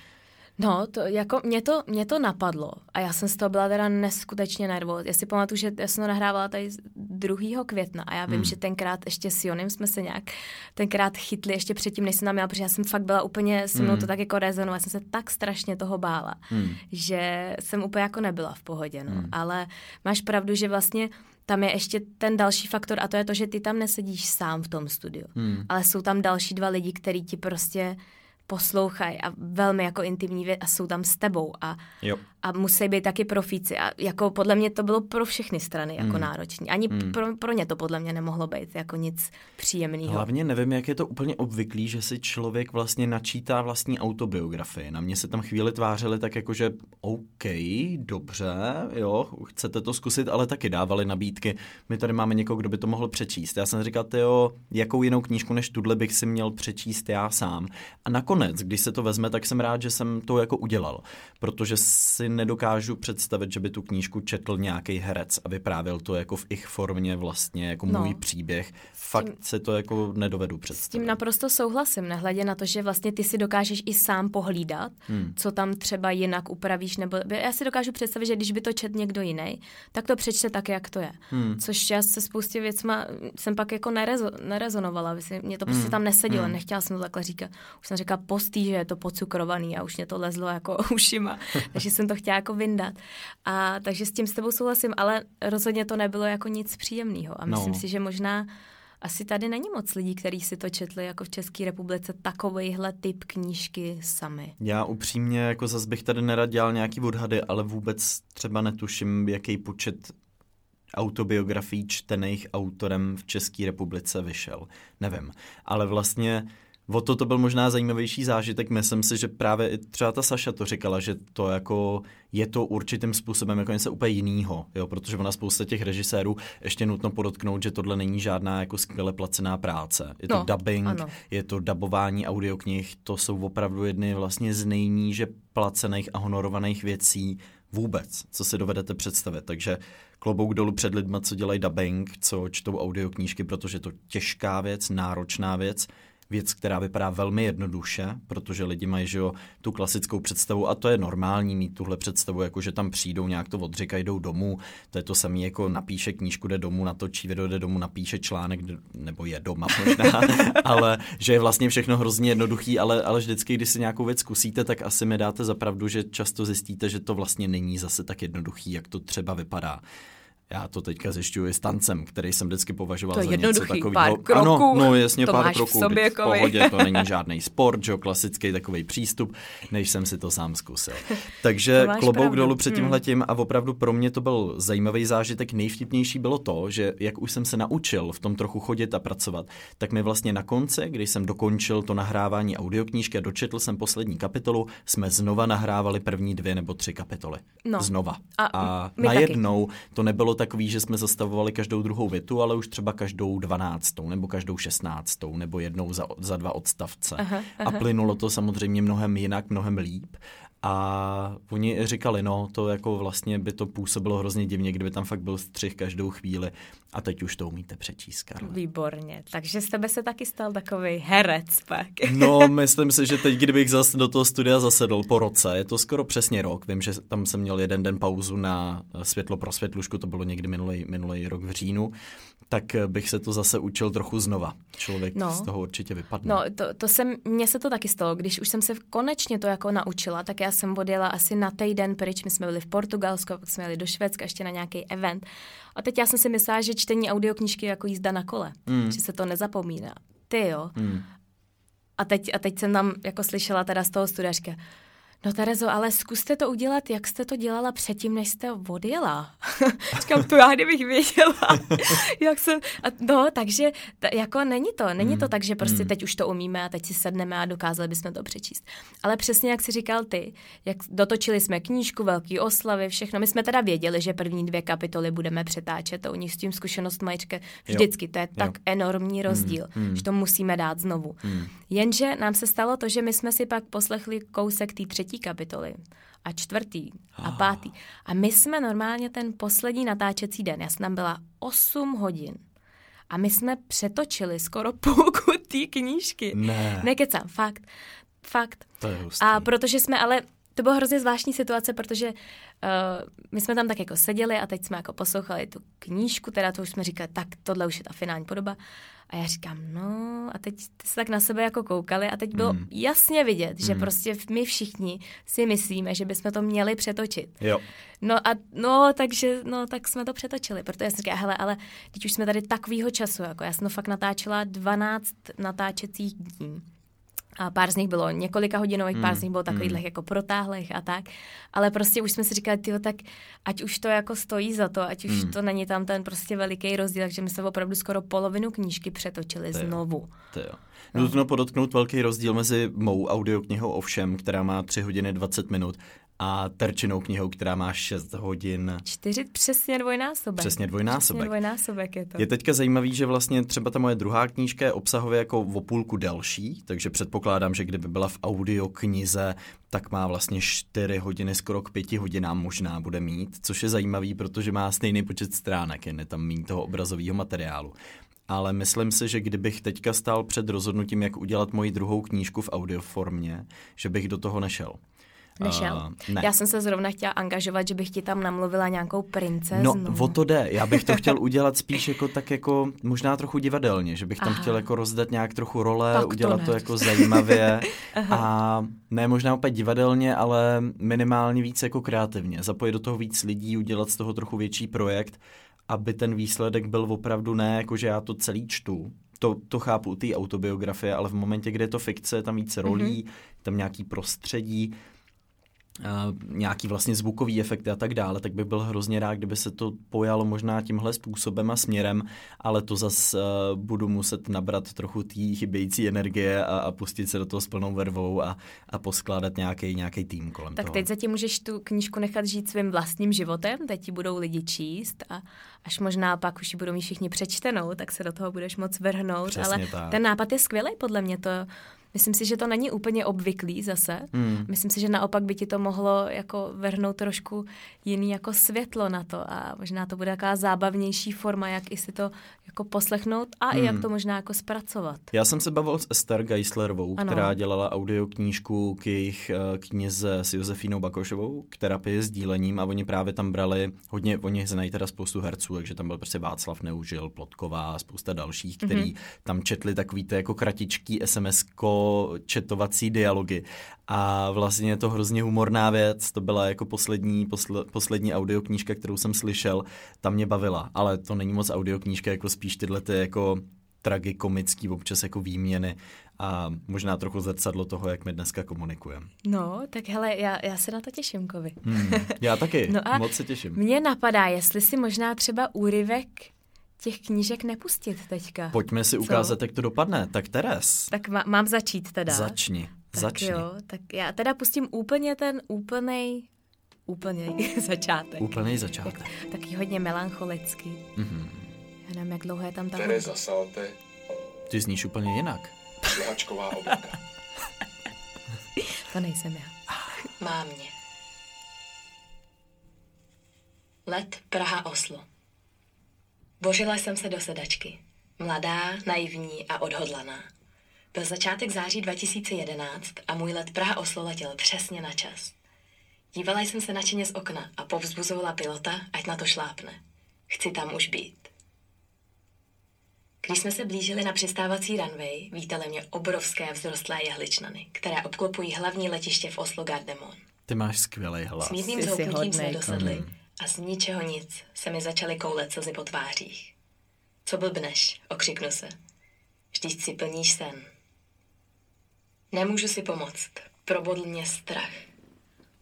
No, to, jako mě to, mě to napadlo a já jsem z toho byla teda neskutečně nervózní. Já si pamatuju, že já jsem to nahrávala tady 2. května a já vím, hmm. že tenkrát ještě s Jonem jsme se nějak tenkrát chytli ještě předtím, než jsem tam měla, protože já jsem fakt byla úplně, se mnou hmm. to tak jako rezonovala, jsem se tak strašně toho bála, hmm. že jsem úplně jako nebyla v pohodě, no. Hmm. Ale máš pravdu, že vlastně tam je ještě ten další faktor a to je to, že ty tam nesedíš sám v tom studiu, hmm. ale jsou tam další dva lidi, kteří ti prostě poslouchají a velmi jako intimní věc a jsou tam s tebou a, jo. A musí být taky profíci a jako podle mě to bylo pro všechny strany jako mm. náročný. Ani mm. pro, pro ně to podle mě nemohlo být jako nic příjemného. Hlavně nevím, jak je to úplně obvyklý, že si člověk vlastně načítá vlastní autobiografii. Na mě se tam chvíli tvářili tak jako, že OK, dobře, jo, chcete to zkusit, ale taky dávali nabídky. My tady máme někoho, kdo by to mohl přečíst. Já jsem říkal, jo, jakou jinou knížku než tuhle bych si měl přečíst já sám. A nakonec, když se to vezme, tak jsem rád, že jsem to jako udělal, protože si nedokážu představit, že by tu knížku četl nějaký herec a vyprávěl to jako v ich formě vlastně, jako no. můj příběh. Fakt tím, se to jako nedovedu představit. S tím naprosto souhlasím, nehledě na to, že vlastně ty si dokážeš i sám pohlídat, hmm. co tam třeba jinak upravíš, nebo já si dokážu představit, že když by to čet někdo jiný, tak to přečte tak, jak to je. Hmm. Což já se spoustě věcma jsem pak jako nerezo, nerezonovala, mě to prostě hmm. tam nesedělo, hmm. nechtěla jsem to takhle říkat. Už jsem říkala, postý, že je to pocukrovaný a už mě to lezlo jako (laughs) ušima, takže jsem to chtěla jako vyndat. A takže s tím s tebou souhlasím, ale rozhodně to nebylo jako nic příjemného a myslím no. si, že možná asi tady není moc lidí, kteří si to četli jako v České republice takovejhle typ knížky sami. Já upřímně jako zase bych tady nerad dělal nějaký odhady, ale vůbec třeba netuším, jaký počet autobiografií čtených autorem v České republice vyšel. Nevím. Ale vlastně o to to byl možná zajímavější zážitek. Myslím si, že právě i třeba ta Saša to říkala, že to jako je to určitým způsobem jako něco úplně jiného, jo, protože ona spousta těch režisérů ještě nutno podotknout, že tohle není žádná jako skvěle placená práce. Je to no, dubbing, ano. je to dabování audioknih, to jsou opravdu jedny vlastně z nejníže placených a honorovaných věcí vůbec, co si dovedete představit. Takže klobouk dolů před lidma, co dělají dubbing, co čtou audioknížky, protože je to těžká věc, náročná věc, věc, která vypadá velmi jednoduše, protože lidi mají že jo, tu klasickou představu a to je normální mít tuhle představu, jako že tam přijdou, nějak to odříkají, jdou domů. To je to samé, jako napíše knížku, jde domů, natočí video, jde domů, napíše článek, nebo je doma možná, (laughs) ale že je vlastně všechno hrozně jednoduchý, ale, ale vždycky, když si nějakou věc zkusíte, tak asi mi dáte za pravdu, že často zjistíte, že to vlastně není zase tak jednoduchý, jak to třeba vypadá. Já to teďka zjišťuji s tancem, který jsem vždycky považoval to za něco takového. pár kroků. Ano, no jasně, to pár kroků. V, sobě, v pohodě, to není žádný sport, že klasický takový přístup, než jsem si to sám zkusil. (laughs) Takže klobouk pravdu. dolů před hmm. tímhletím hmm. a opravdu pro mě to byl zajímavý zážitek. Nejvtipnější bylo to, že jak už jsem se naučil v tom trochu chodit a pracovat, tak mi vlastně na konci, když jsem dokončil to nahrávání audioknížky a dočetl jsem poslední kapitolu, jsme znova nahrávali první dvě nebo tři kapitoly. No. Znova. A, a najednou to nebylo takový, že jsme zastavovali každou druhou větu, ale už třeba každou dvanáctou nebo každou šestnáctou nebo jednou za, za dva odstavce. Aha, aha. A plynulo to samozřejmě mnohem jinak, mnohem líp. A oni říkali, no, to jako vlastně by to působilo hrozně divně, kdyby tam fakt byl střih každou chvíli. A teď už to umíte přečíst, Karle. Výborně. Takže z tebe se taky stal takový herec pak. no, (laughs) myslím si, že teď, kdybych zase do toho studia zasedl po roce, je to skoro přesně rok. Vím, že tam jsem měl jeden den pauzu na světlo pro světlušku, to bylo někdy minulý, minulý rok v říjnu tak bych se to zase učil trochu znova. Člověk no. z toho určitě vypadne. No, to, to jsem, mně se to taky stalo. Když už jsem se konečně to jako naučila, tak já jsem odjela asi na týden pryč. My jsme byli v Portugalsku, pak jsme jeli do Švédska ještě na nějaký event. A teď já jsem si myslela, že čtení audioknížky je jako jízda na kole, mm. že se to nezapomíná. Ty jo. Mm. A teď, a teď jsem tam jako slyšela teda z toho studařka, No Terezo, ale zkuste to udělat, jak jste to dělala předtím, než jste odjela. (laughs) Říkám, to já kdybych věděla, (laughs) jak jsem... A no, takže t- jako není to, není to hmm. tak, že prostě hmm. teď už to umíme a teď si sedneme a dokázali bychom to přečíst. Ale přesně jak si říkal ty, jak dotočili jsme knížku, velký oslavy, všechno. My jsme teda věděli, že první dvě kapitoly budeme přetáčet, to u nich s tím zkušenost majičke vždycky, to je jo. tak enormní rozdíl, hmm. že to musíme dát znovu. Hmm. Jenže nám se stalo to, že my jsme si pak poslechli kousek té třetí kapitoly a čtvrtý a ah. pátý. A my jsme normálně ten poslední natáčecí den, já jsem tam byla 8 hodin. A my jsme přetočili skoro (laughs) půlku té knížky. Ne. Nekecám, fakt. Fakt. To je hustý. A protože jsme ale to byla hrozně zvláštní situace, protože uh, my jsme tam tak jako seděli a teď jsme jako poslouchali tu knížku, teda to už jsme říkali, tak tohle už je ta finální podoba. A já říkám, no a teď se tak na sebe jako koukali a teď bylo mm. jasně vidět, mm. že hmm. prostě my všichni si myslíme, že bychom to měli přetočit. Jo. No a no, takže, no, tak jsme to přetočili, protože já jsem říkala, hele, ale teď už jsme tady takovýho času, jako já jsem to fakt natáčela 12 natáčecích dní a pár z nich bylo několika hodinových, mm, pár z nich bylo takových mm. jako protáhlých a tak. Ale prostě už jsme si říkali, tyjo, tak ať už to jako stojí za to, ať už mm. to není tam ten prostě veliký rozdíl, takže my jsme opravdu skoro polovinu knížky přetočili to znovu. To jo. No. Nutno podotknout velký rozdíl mezi mou audioknihou Ovšem, která má 3 hodiny 20 minut a terčinou knihou, která má 6 hodin. Čtyři, přesně dvojnásobek. Přesně dvojnásobek. Přesně dvojnásobek je to. Je teďka zajímavý, že vlastně třeba ta moje druhá knížka je obsahově jako o půlku delší, takže předpokládám, že kdyby byla v audioknize, tak má vlastně 4 hodiny, skoro k 5 hodinám možná bude mít, což je zajímavý, protože má stejný počet stránek, jen je tam méně toho obrazového materiálu ale myslím si, že kdybych teďka stál před rozhodnutím, jak udělat moji druhou knížku v audioformě, že bych do toho nešel. Nešel. Uh, ne. Já jsem se zrovna chtěla angažovat, že bych ti tam namluvila nějakou princeznu. No, o to jde. Já bych to chtěl udělat spíš jako tak jako možná trochu divadelně, že bych tam Aha. chtěl jako rozdat nějak trochu role, tak udělat to, to jako zajímavě (laughs) a ne možná úplně divadelně, ale minimálně víc jako kreativně. Zapojit do toho víc lidí, udělat z toho trochu větší projekt, aby ten výsledek byl opravdu ne jako, že já to celý čtu, to, to chápu té autobiografie, ale v momentě, kdy je to fikce, tam víc rolí, mm-hmm. tam nějaký prostředí, Uh, nějaký vlastně zvukový efekty a tak dále, tak bych byl hrozně rád, kdyby se to pojalo možná tímhle způsobem a směrem, ale to zas uh, budu muset nabrat trochu té chybějící energie a, a pustit se do toho s plnou vervou a, a poskládat nějaký nějaký tým kolem tak toho. teď zatím můžeš tu knížku nechat žít svým vlastním životem, teď ti budou lidi číst a až možná pak už ji budou mít všichni přečtenou, tak se do toho budeš moc vrhnout, Přesně ale tak. ten nápad je skvělý podle mě, to Myslím si, že to není úplně obvyklý zase. Hmm. Myslím si, že naopak by ti to mohlo jako vrhnout trošku jiný jako světlo na to a možná to bude taková zábavnější forma, jak i si to jako poslechnout a hmm. i jak hmm. to možná jako zpracovat. Já jsem se bavil s Esther Geislerovou, ano. která dělala audioknížku k jejich eh, knize s Josefínou Bakošovou k terapii s dílením a oni právě tam brali, hodně, oni znají teda spoustu herců, takže tam byl prostě Václav Neužil, Plotková a spousta dalších, který mm-hmm. tam četli takový to jako kratičký SMS-ko, četovací dialogy a vlastně je to hrozně humorná věc, to byla jako poslední, posle, poslední audioknížka, kterou jsem slyšel, ta mě bavila, ale to není moc audioknížka, jako spíš tyhle ty jako tragikomický občas jako výměny a možná trochu zrcadlo toho, jak my dneska komunikujeme. No, tak hele, já, já se na to těším, Kovi. Hmm, já taky, (laughs) no a moc se těším. Mně napadá, jestli si možná třeba úryvek těch knížek nepustit teďka. Pojďme si ukázat, Co? jak to dopadne. Tak Teres. Tak má, mám začít teda. Začni, tak začni. Jo, tak já teda pustím úplně ten úplnej úplný (laughs) začátek. Úplný začátek. Tak, taky hodně melancholický. Mm-hmm. Já nevím, jak dlouho je tam ta Tereza Salte. Ty zníš úplně jinak. Šlehačková (laughs) oblaka. to nejsem já. Má mě. Let Praha-Oslo. Božila jsem se do sedačky. Mladá, naivní a odhodlaná. Byl začátek září 2011 a můj let Praha-Oslo letěl přesně na čas. Dívala jsem se nadšeně z okna a povzbuzovala pilota, ať na to šlápne. Chci tam už být. Když jsme se blížili na přistávací runway, vítali mě obrovské vzrostlé jehličnany, které obklopují hlavní letiště v Oslo Gardemon. Ty máš skvělý hlas. S mírným zhoupnutím jsme dosedli mm. A z ničeho nic se mi začaly koulet slzy po tvářích. Co blbneš, okřiknu se. Vždyť si plníš sen. Nemůžu si pomoct. Probodl mě strach.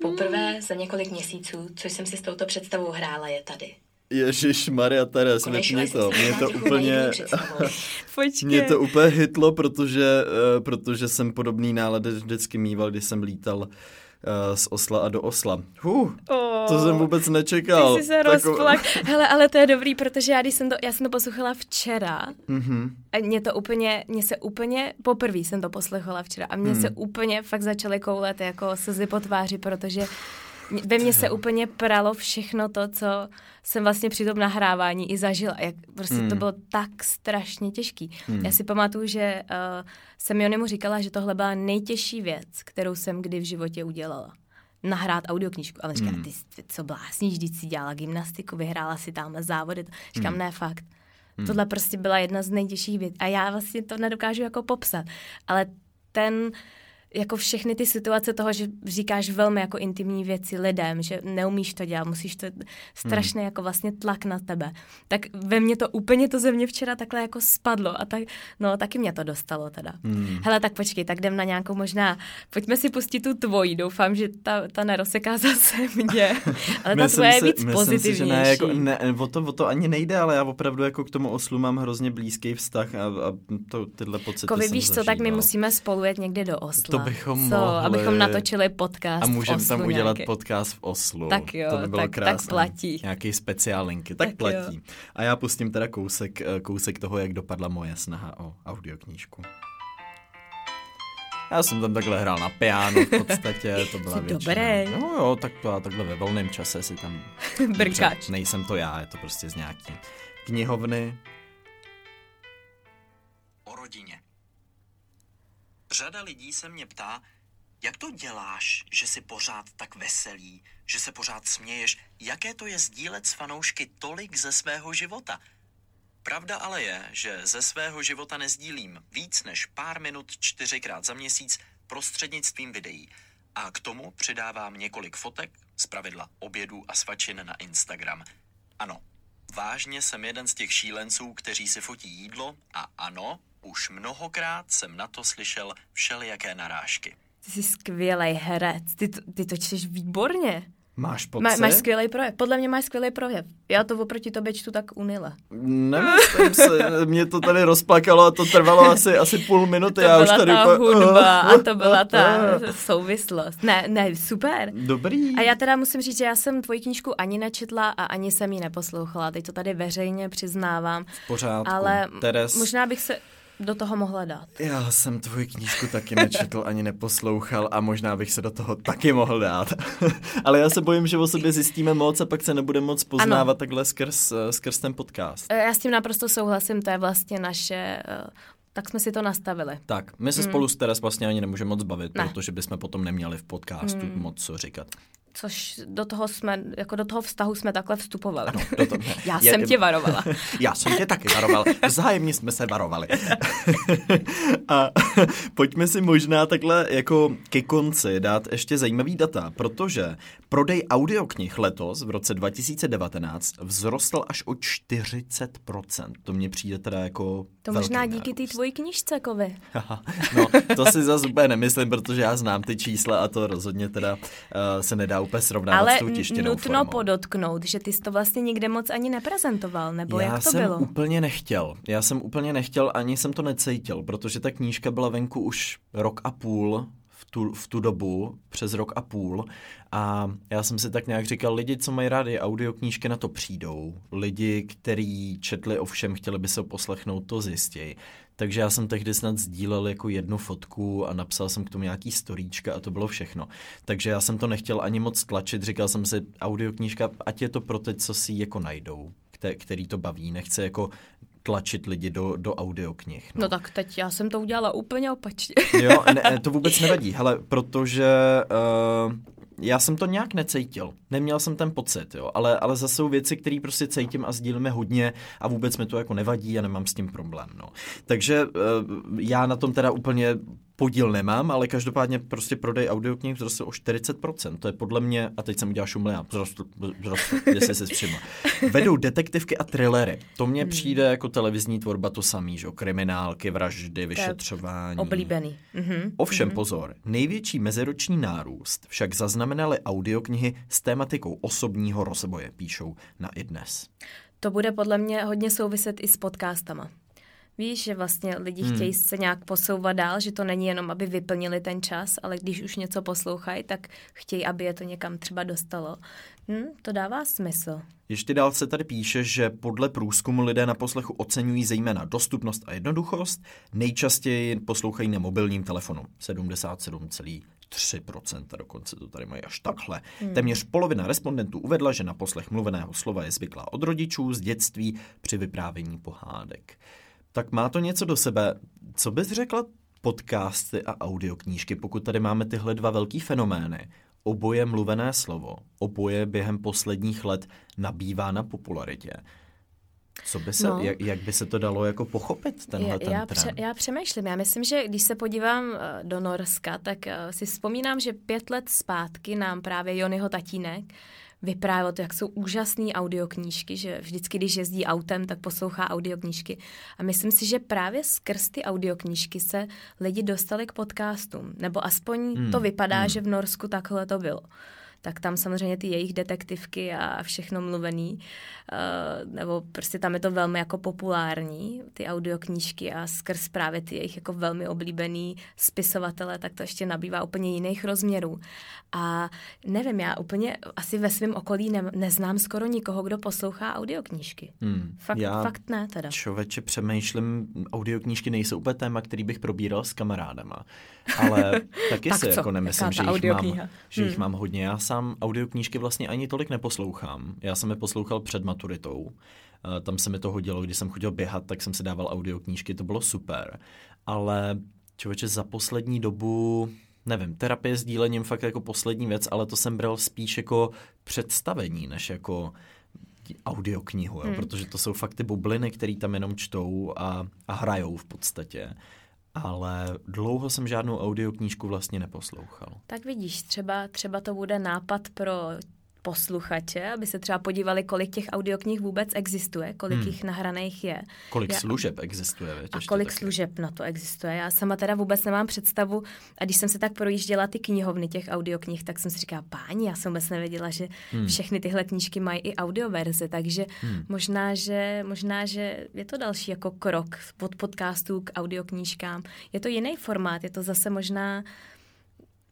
Poprvé za několik měsíců, co jsem si s touto představou hrála, je tady. Ježíš Maria Teres, mě to, mě to úplně, (laughs) mě to úplně hitlo, protože, uh, protože jsem podobný nálady vždycky mýval, když jsem lítal uh, z Osla a do Osla. Huh, oh, to jsem vůbec nečekal. Ty jsi se rozplak. (laughs) Hele, ale to je dobrý, protože já, když jsem to, já jsem to poslouchala včera mm-hmm. a mě to úplně, mě se úplně, poprvé jsem to poslouchala včera a mě mm. se úplně fakt začaly koulet jako slzy po tváři, protože ve mně se úplně pralo všechno to, co jsem vlastně při tom nahrávání i zažila. Jak prostě hmm. to bylo tak strašně těžký. Hmm. Já si pamatuju, že uh, jsem Jonimu říkala, že tohle byla nejtěžší věc, kterou jsem kdy v životě udělala. nahrát audioknížku. Ale říká, Hmm. ty, co blásníš, když si dělala gymnastiku, vyhrála si tamhle závody. Říkám, Hmm. ne, fakt. Tohle prostě byla jedna z nejtěžších věcí. A já vlastně to nedokážu jako popsat. Ale ten, jako všechny ty situace toho, že říkáš velmi jako intimní věci lidem, že neumíš to dělat, musíš to strašný jako vlastně tlak na tebe. Tak ve mně to úplně to ze mě včera takhle jako spadlo a tak, no taky mě to dostalo teda. Hmm. Hele, tak počkej, tak jdem na nějakou možná, pojďme si pustit tu tvoji, doufám, že ta, ta neroseká (laughs) zase mě, ale ta tvoje je víc myslím pozitivnější. si, že ne, jako, ne, o, to, o to ani nejde, ale já opravdu jako k tomu oslu mám hrozně blízký vztah a, a to, tyhle pocity Jako vy jsem víš co, tak my musíme spolu jet někdy do Osla. To bychom co, mohli. abychom natočili podcast A můžeme tam udělat nějaký. podcast v Oslu. Tak jo, to by bylo tak- tak krásné. platí. Nějaký speciálinky, tak, Tak platí. A já pustím teda kousek, eh, kousek toho, jak dopadla moje snaha o audioknížku. Já jsem tam takhle hrál na piano v podstatě, to (laughs) byla většina. dobrý. No jo, tak to já takhle ve volném čase si tam... (laughs) Brkáč. Nejsem to já, je to prostě z nějaký knihovny. o rodině. Řada lidí se mě ptá, jak to děláš, že jsi pořád tak veselý, že se pořád směješ, jaké to je sdílet s fanoušky tolik ze svého života? Pravda ale je, že ze svého života nezdílím víc než pár minut čtyřikrát za měsíc prostřednictvím videí. A k tomu přidávám několik fotek, zpravidla obědů a svačin na Instagram. Ano, vážně jsem jeden z těch šílenců, kteří si fotí jídlo a ano, už mnohokrát jsem na to slyšel všelijaké narážky. Ty jsi skvělý herec, ty to, ty to čteš výborně. Máš pocit? Má, máš skvělý projev, podle mě máš skvělý projev. Já to oproti tobě čtu tak unile. Nemyslím se, (laughs) mě to tady rozplakalo a to trvalo asi, asi půl minuty. To já byla už tady ta úplně- hudba a to byla ta (laughs) souvislost. Ne, ne, super. Dobrý. A já teda musím říct, že já jsem tvoji knížku ani nečetla a ani jsem ji neposlouchala. Teď to tady veřejně přiznávám. V pořádku. Ale Teres, možná bych se do toho mohla dát. Já jsem tvoji knížku taky nečetl ani neposlouchal a možná bych se do toho taky mohl dát. (laughs) Ale já se bojím, že o sobě zjistíme moc a pak se nebudeme moc poznávat Ano. takhle skrz, eh, skrz ten podcast. E, Já s tím naprosto souhlasím, to je vlastně naše... e, Tak jsme si to nastavili. Tak, my se spolu s Teres vlastně ani nemůžeme moc bavit. Ne. protože bychom potom neměli v podcastu moc co říkat. Což do toho jsme, jako do toho vztahu jsme takhle vstupovali. Ano, (laughs) do to, Já je- jsem tě varovala. (laughs) Já jsem tě taky varoval. Vzájemně jsme se varovali. (laughs) A pojďme si možná takhle jako ke konci dát ještě zajímavý data, protože prodej audioknih letos v roce 2019 vzrostl až o 40%. To mně přijde teda jako To možná díky té tvojí knížce, Kovy. No, to si zase úplně nemyslím, protože já znám ty čísla a to rozhodně teda uh, se nedá úplně srovnávat Ale s tou tištěnou nutno formou. podotknout, že ty jsi to vlastně nikde moc ani neprezentoval, nebo Já jak to jsem bylo? úplně nechtěl. Já jsem úplně nechtěl, ani jsem to necítil, protože ta knížka byla venku už rok a půl tu, v tu dobu, přes rok a půl. A já jsem si tak nějak říkal, lidi, co mají rádi audioknížky, na to přijdou. Lidi, kteří četli ovšem, chtěli by se poslechnout, to zjistějí. Takže já jsem tehdy snad sdílel jako jednu fotku a napsal jsem k tomu nějaký storíčka a to bylo všechno. Takže já jsem to nechtěl ani moc tlačit, říkal jsem si, audioknížka, ať je to pro ty, co si jako najdou, kte- který to baví, nechce jako tlačit lidi do, do audioknih. No tak teď já jsem to udělala úplně opačně. Jo, (laughs) ne, to vůbec nevadí, hele, protože uh, já jsem to nějak necítil, neměl jsem ten pocit, jo, ale, ale zase jsou věci, které prostě cítím a sdílíme hodně a vůbec mi to jako nevadí a nemám s tím problém, no. Takže uh, já na tom teda úplně podíl nemám, ale každopádně prostě prodej audioknih vzrostl o 40%. To je podle mě, a teď jsem udělal šumle, a vzrostl, vzrostl, jestli se všiml. Vedou detektivky a thrillery. To mně Hmm. přijde jako televizní tvorba to samý, že? Kriminálky, vraždy, vyšetřování. Oblíbený. Mhm. Ovšem pozor, největší meziroční nárůst však zaznamenaly audioknihy s tématikou osobního rozvoje, píšou na iDnes. To bude podle mě hodně souviset i s podcastama. Víš, že vlastně lidi hmm. chtějí se nějak posouvat dál, že to není jenom, aby vyplnili ten čas, ale když už něco poslouchají, tak chtějí, aby je to někam třeba dostalo. Hm, to dává smysl. Ještě dál se tady píše, že podle průzkumu lidé na poslechu oceňují zejména dostupnost a jednoduchost, nejčastěji poslouchají na mobilním telefonu 77,3%, dokonce to tady mají až takhle. Hmm. Téměř polovina respondentů uvedla, že na poslech mluveného slova je zvyklá od rodičů z dětství při vyprávění pohádek. Tak má to něco do sebe. Co bys řekla podcasty a audioknížky, pokud tady máme tyhle dva velký fenomény? oboje mluvené slovo, oboje během posledních let nabývá na popularitě. Co by se, No. jak, jak by se to dalo jako pochopit, tenhle já, ten já, trend? já přemýšlím. Já myslím, že když se podívám eh, do Norska, tak eh, si vzpomínám, že pět let zpátky nám právě Jonyho tatínek vyprávěl to, jak jsou úžasné audioknížky, že vždycky, když jezdí autem, tak poslouchá audioknížky. A myslím si, že právě skrz ty audioknížky se lidi dostali k podcastům. Nebo aspoň Hmm, to vypadá, hmm. že v Norsku takhle to bylo. Tak tam samozřejmě ty jejich detektivky a všechno mluvený, uh, nebo prostě tam je to velmi jako populární, ty audioknížky a skrz právě ty jejich jako velmi oblíbený spisovatele, tak to ještě nabývá úplně jiných rozměrů. A nevím, já úplně asi ve svém okolí ne, neznám skoro nikoho, kdo poslouchá audioknížky. Hmm, Fakt, já fakt ne teda. Člověče, přemýšlím, audioknížky nejsou úplně téma, který bych probíral s kamarádama. Ale (laughs) taky Tak si co? jako nemyslím, že, jich mám, že jich Hmm. mám hodně. Já sám audioknížky vlastně ani tolik neposlouchám. Já jsem je poslouchal před maturitou. Eh, Tam se mi to hodilo, když jsem chodil běhat, tak jsem si dával audioknížky, to bylo super. Ale člověče, za poslední dobu, nevím, terapie s dílením fakt jako poslední věc, ale to jsem bral spíš jako představení, než jako audioknihu, jo? Hmm. protože to jsou fakt ty bubliny, které tam jenom čtou a, a hrajou v podstatě. Ale dlouho jsem žádnou audioknížku vlastně neposlouchal. Tak vidíš, třeba, třeba to bude nápad pro posluchače, aby se třeba podívali, kolik těch audioknih vůbec existuje, kolik Hmm. jich nahraných je. Kolik Já- služeb existuje, A kolik taky. služeb na to existuje? Já sama teda vůbec nemám představu. A když jsem se tak projížděla ty knihovny těch audioknih, tak jsem si říkala, páni, já jsem vůbec nevěděla, že Hmm. všechny tyhle knížky mají i audioverze, takže hmm. možná, že, možná, že je to další jako krok od podcastů k audioknížkám. Je to jiný formát, je to zase možná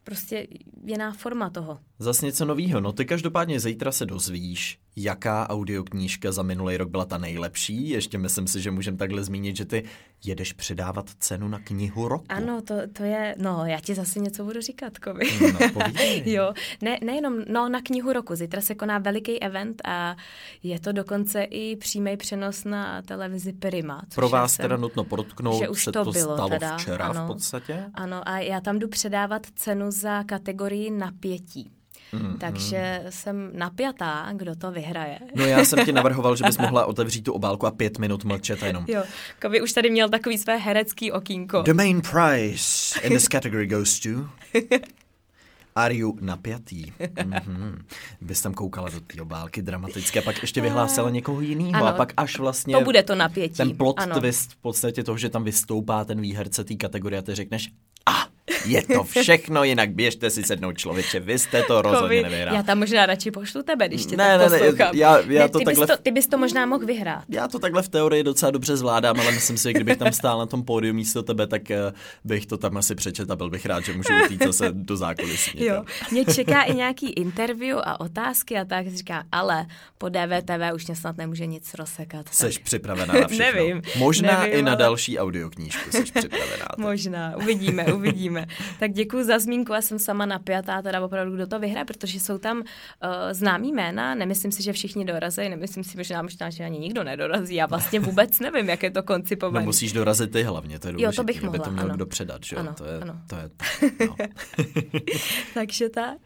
prostě jiná forma toho. Zas něco novýho. No ty každopádně zítra se dozvíš, jaká audioknížka za minulý rok byla ta nejlepší. Ještě myslím si, že můžeme takhle zmínit, že ty jedeš předávat cenu na knihu roku. Ano, to, to je, no já ti zase něco budu říkat, Kovi. No, (laughs) jo, ne, nejenom no, na knihu roku. Zítra se koná veliký event a je to dokonce i přímý přenos na televizi Prima. Pro vás jsem- teda nutno podotknout, že už se to to bylo stalo teda, včera ano. v podstatě. Ano, a já tam jdu předávat cenu za kategorii napětí. Mm, Takže jsem napjatá, kdo to vyhraje. No já jsem ti (laughs) navrhoval, že bys mohla otevřít tu obálku a pět minut mlčet jenom. Jo, Kovi už tady měl takový své herecký okýnko. The main prize in this category goes to... Are you napjatý? Mm-hmm. Bys tam koukala do té obálky dramaticky a pak ještě vyhlásila někoho jiného a pak až vlastně to bude to napětí. ten plot ano. twist v podstatě toho, že tam vystoupá ten výherce té kategorie a ty řekneš a je to všechno, jinak běžte si sednout člověče, vy jste to rozhodně nevyhrál. já tam možná radši pošlu tebe, když tě Ne, tak ne, ne, já- já to ty, takhle- bys to, ty bys to možná mohl vyhrát. Já to takhle v teorii docela dobře zvládám, ale myslím si, že kdybych tam stál na tom pódiu místo tebe, tak eh, bych to tam asi přečet a byl bych rád, že můžu utít zase do zákulisí. (laughs) Jo, mě čeká i nějaký interview a otázky a tak říká, ale po DVTV už mě snad nemůže nic rozsekat. tak Seš připravená na všechno. Nevím, Možná nevím, i na ale- další audioknížku seš připravená. tak. Možná, uvidíme, uvidíme. Tak děkuji za zmínku, já jsem sama napjatá, teda opravdu, kdo to vyhraje, protože jsou tam uh, známý jména, nemyslím si, že všichni dorazí, nemyslím si možná, možná, že ani nikdo nedorazí, já vlastně vůbec nevím, jak je to No koncipované. musíš dorazit ty hlavně, to je Jo, důležité, to bych aby to mohla, měl ano. kdo předat, že jo? Ano, to je, ano. to je, (laughs) no. Takže tak.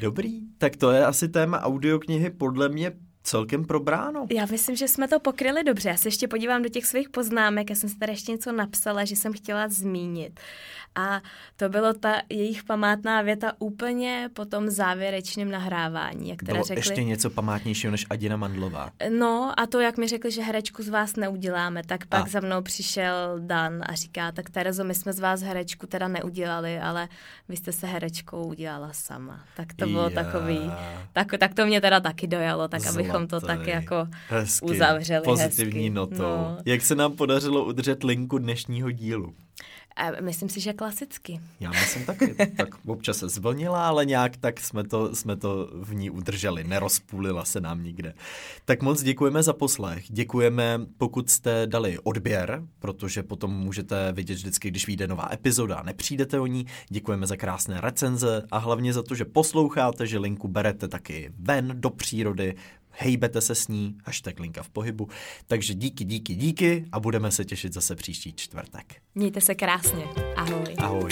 Dobrý, tak to je asi téma audioknihy podle mě celkem probráno. Já myslím, že jsme to pokryli dobře. Já se ještě podívám do těch svých poznámek. Já jsem si tady ještě něco napsala, že jsem chtěla zmínit. A to bylo ta jejich památná věta úplně po tom závěrečném nahrávání, jak teda Bylo řekli. ještě něco památnějšího než Adina Mandlová. No a to, jak mi řekli, že herečku z vás neuděláme, tak pak A. za mnou přišel Dan a říká, tak Terezo, my jsme z vás herečku teda neudělali, ale vy jste se herečkou udělala sama. Tak to bylo Já. takový, tak, tak to mě teda taky dojalo, tak abychom to tak jako Hezky, uzavřeli Pozitivní hezky. notou. No. Jak se nám podařilo udržet linku dnešního dílu? Myslím si, že klasicky. Já myslím taky. tak občas se zvlnila, ale nějak tak jsme to, jsme to v ní udrželi. Nerozpůlila se nám nikde. Tak moc děkujeme za poslech. Děkujeme, pokud jste dali odběr, protože potom můžete vidět vždycky, když vyjde nová epizoda a nepřijdete o ní. Děkujeme za krásné recenze a hlavně za to, že posloucháte, že linku berete taky ven do přírody, hejbete se s ní, hashtag linka v pohybu. Takže díky, díky, díky a budeme se těšit zase příští čtvrtek. Mějte se krásně. Ahoj. Ahoj.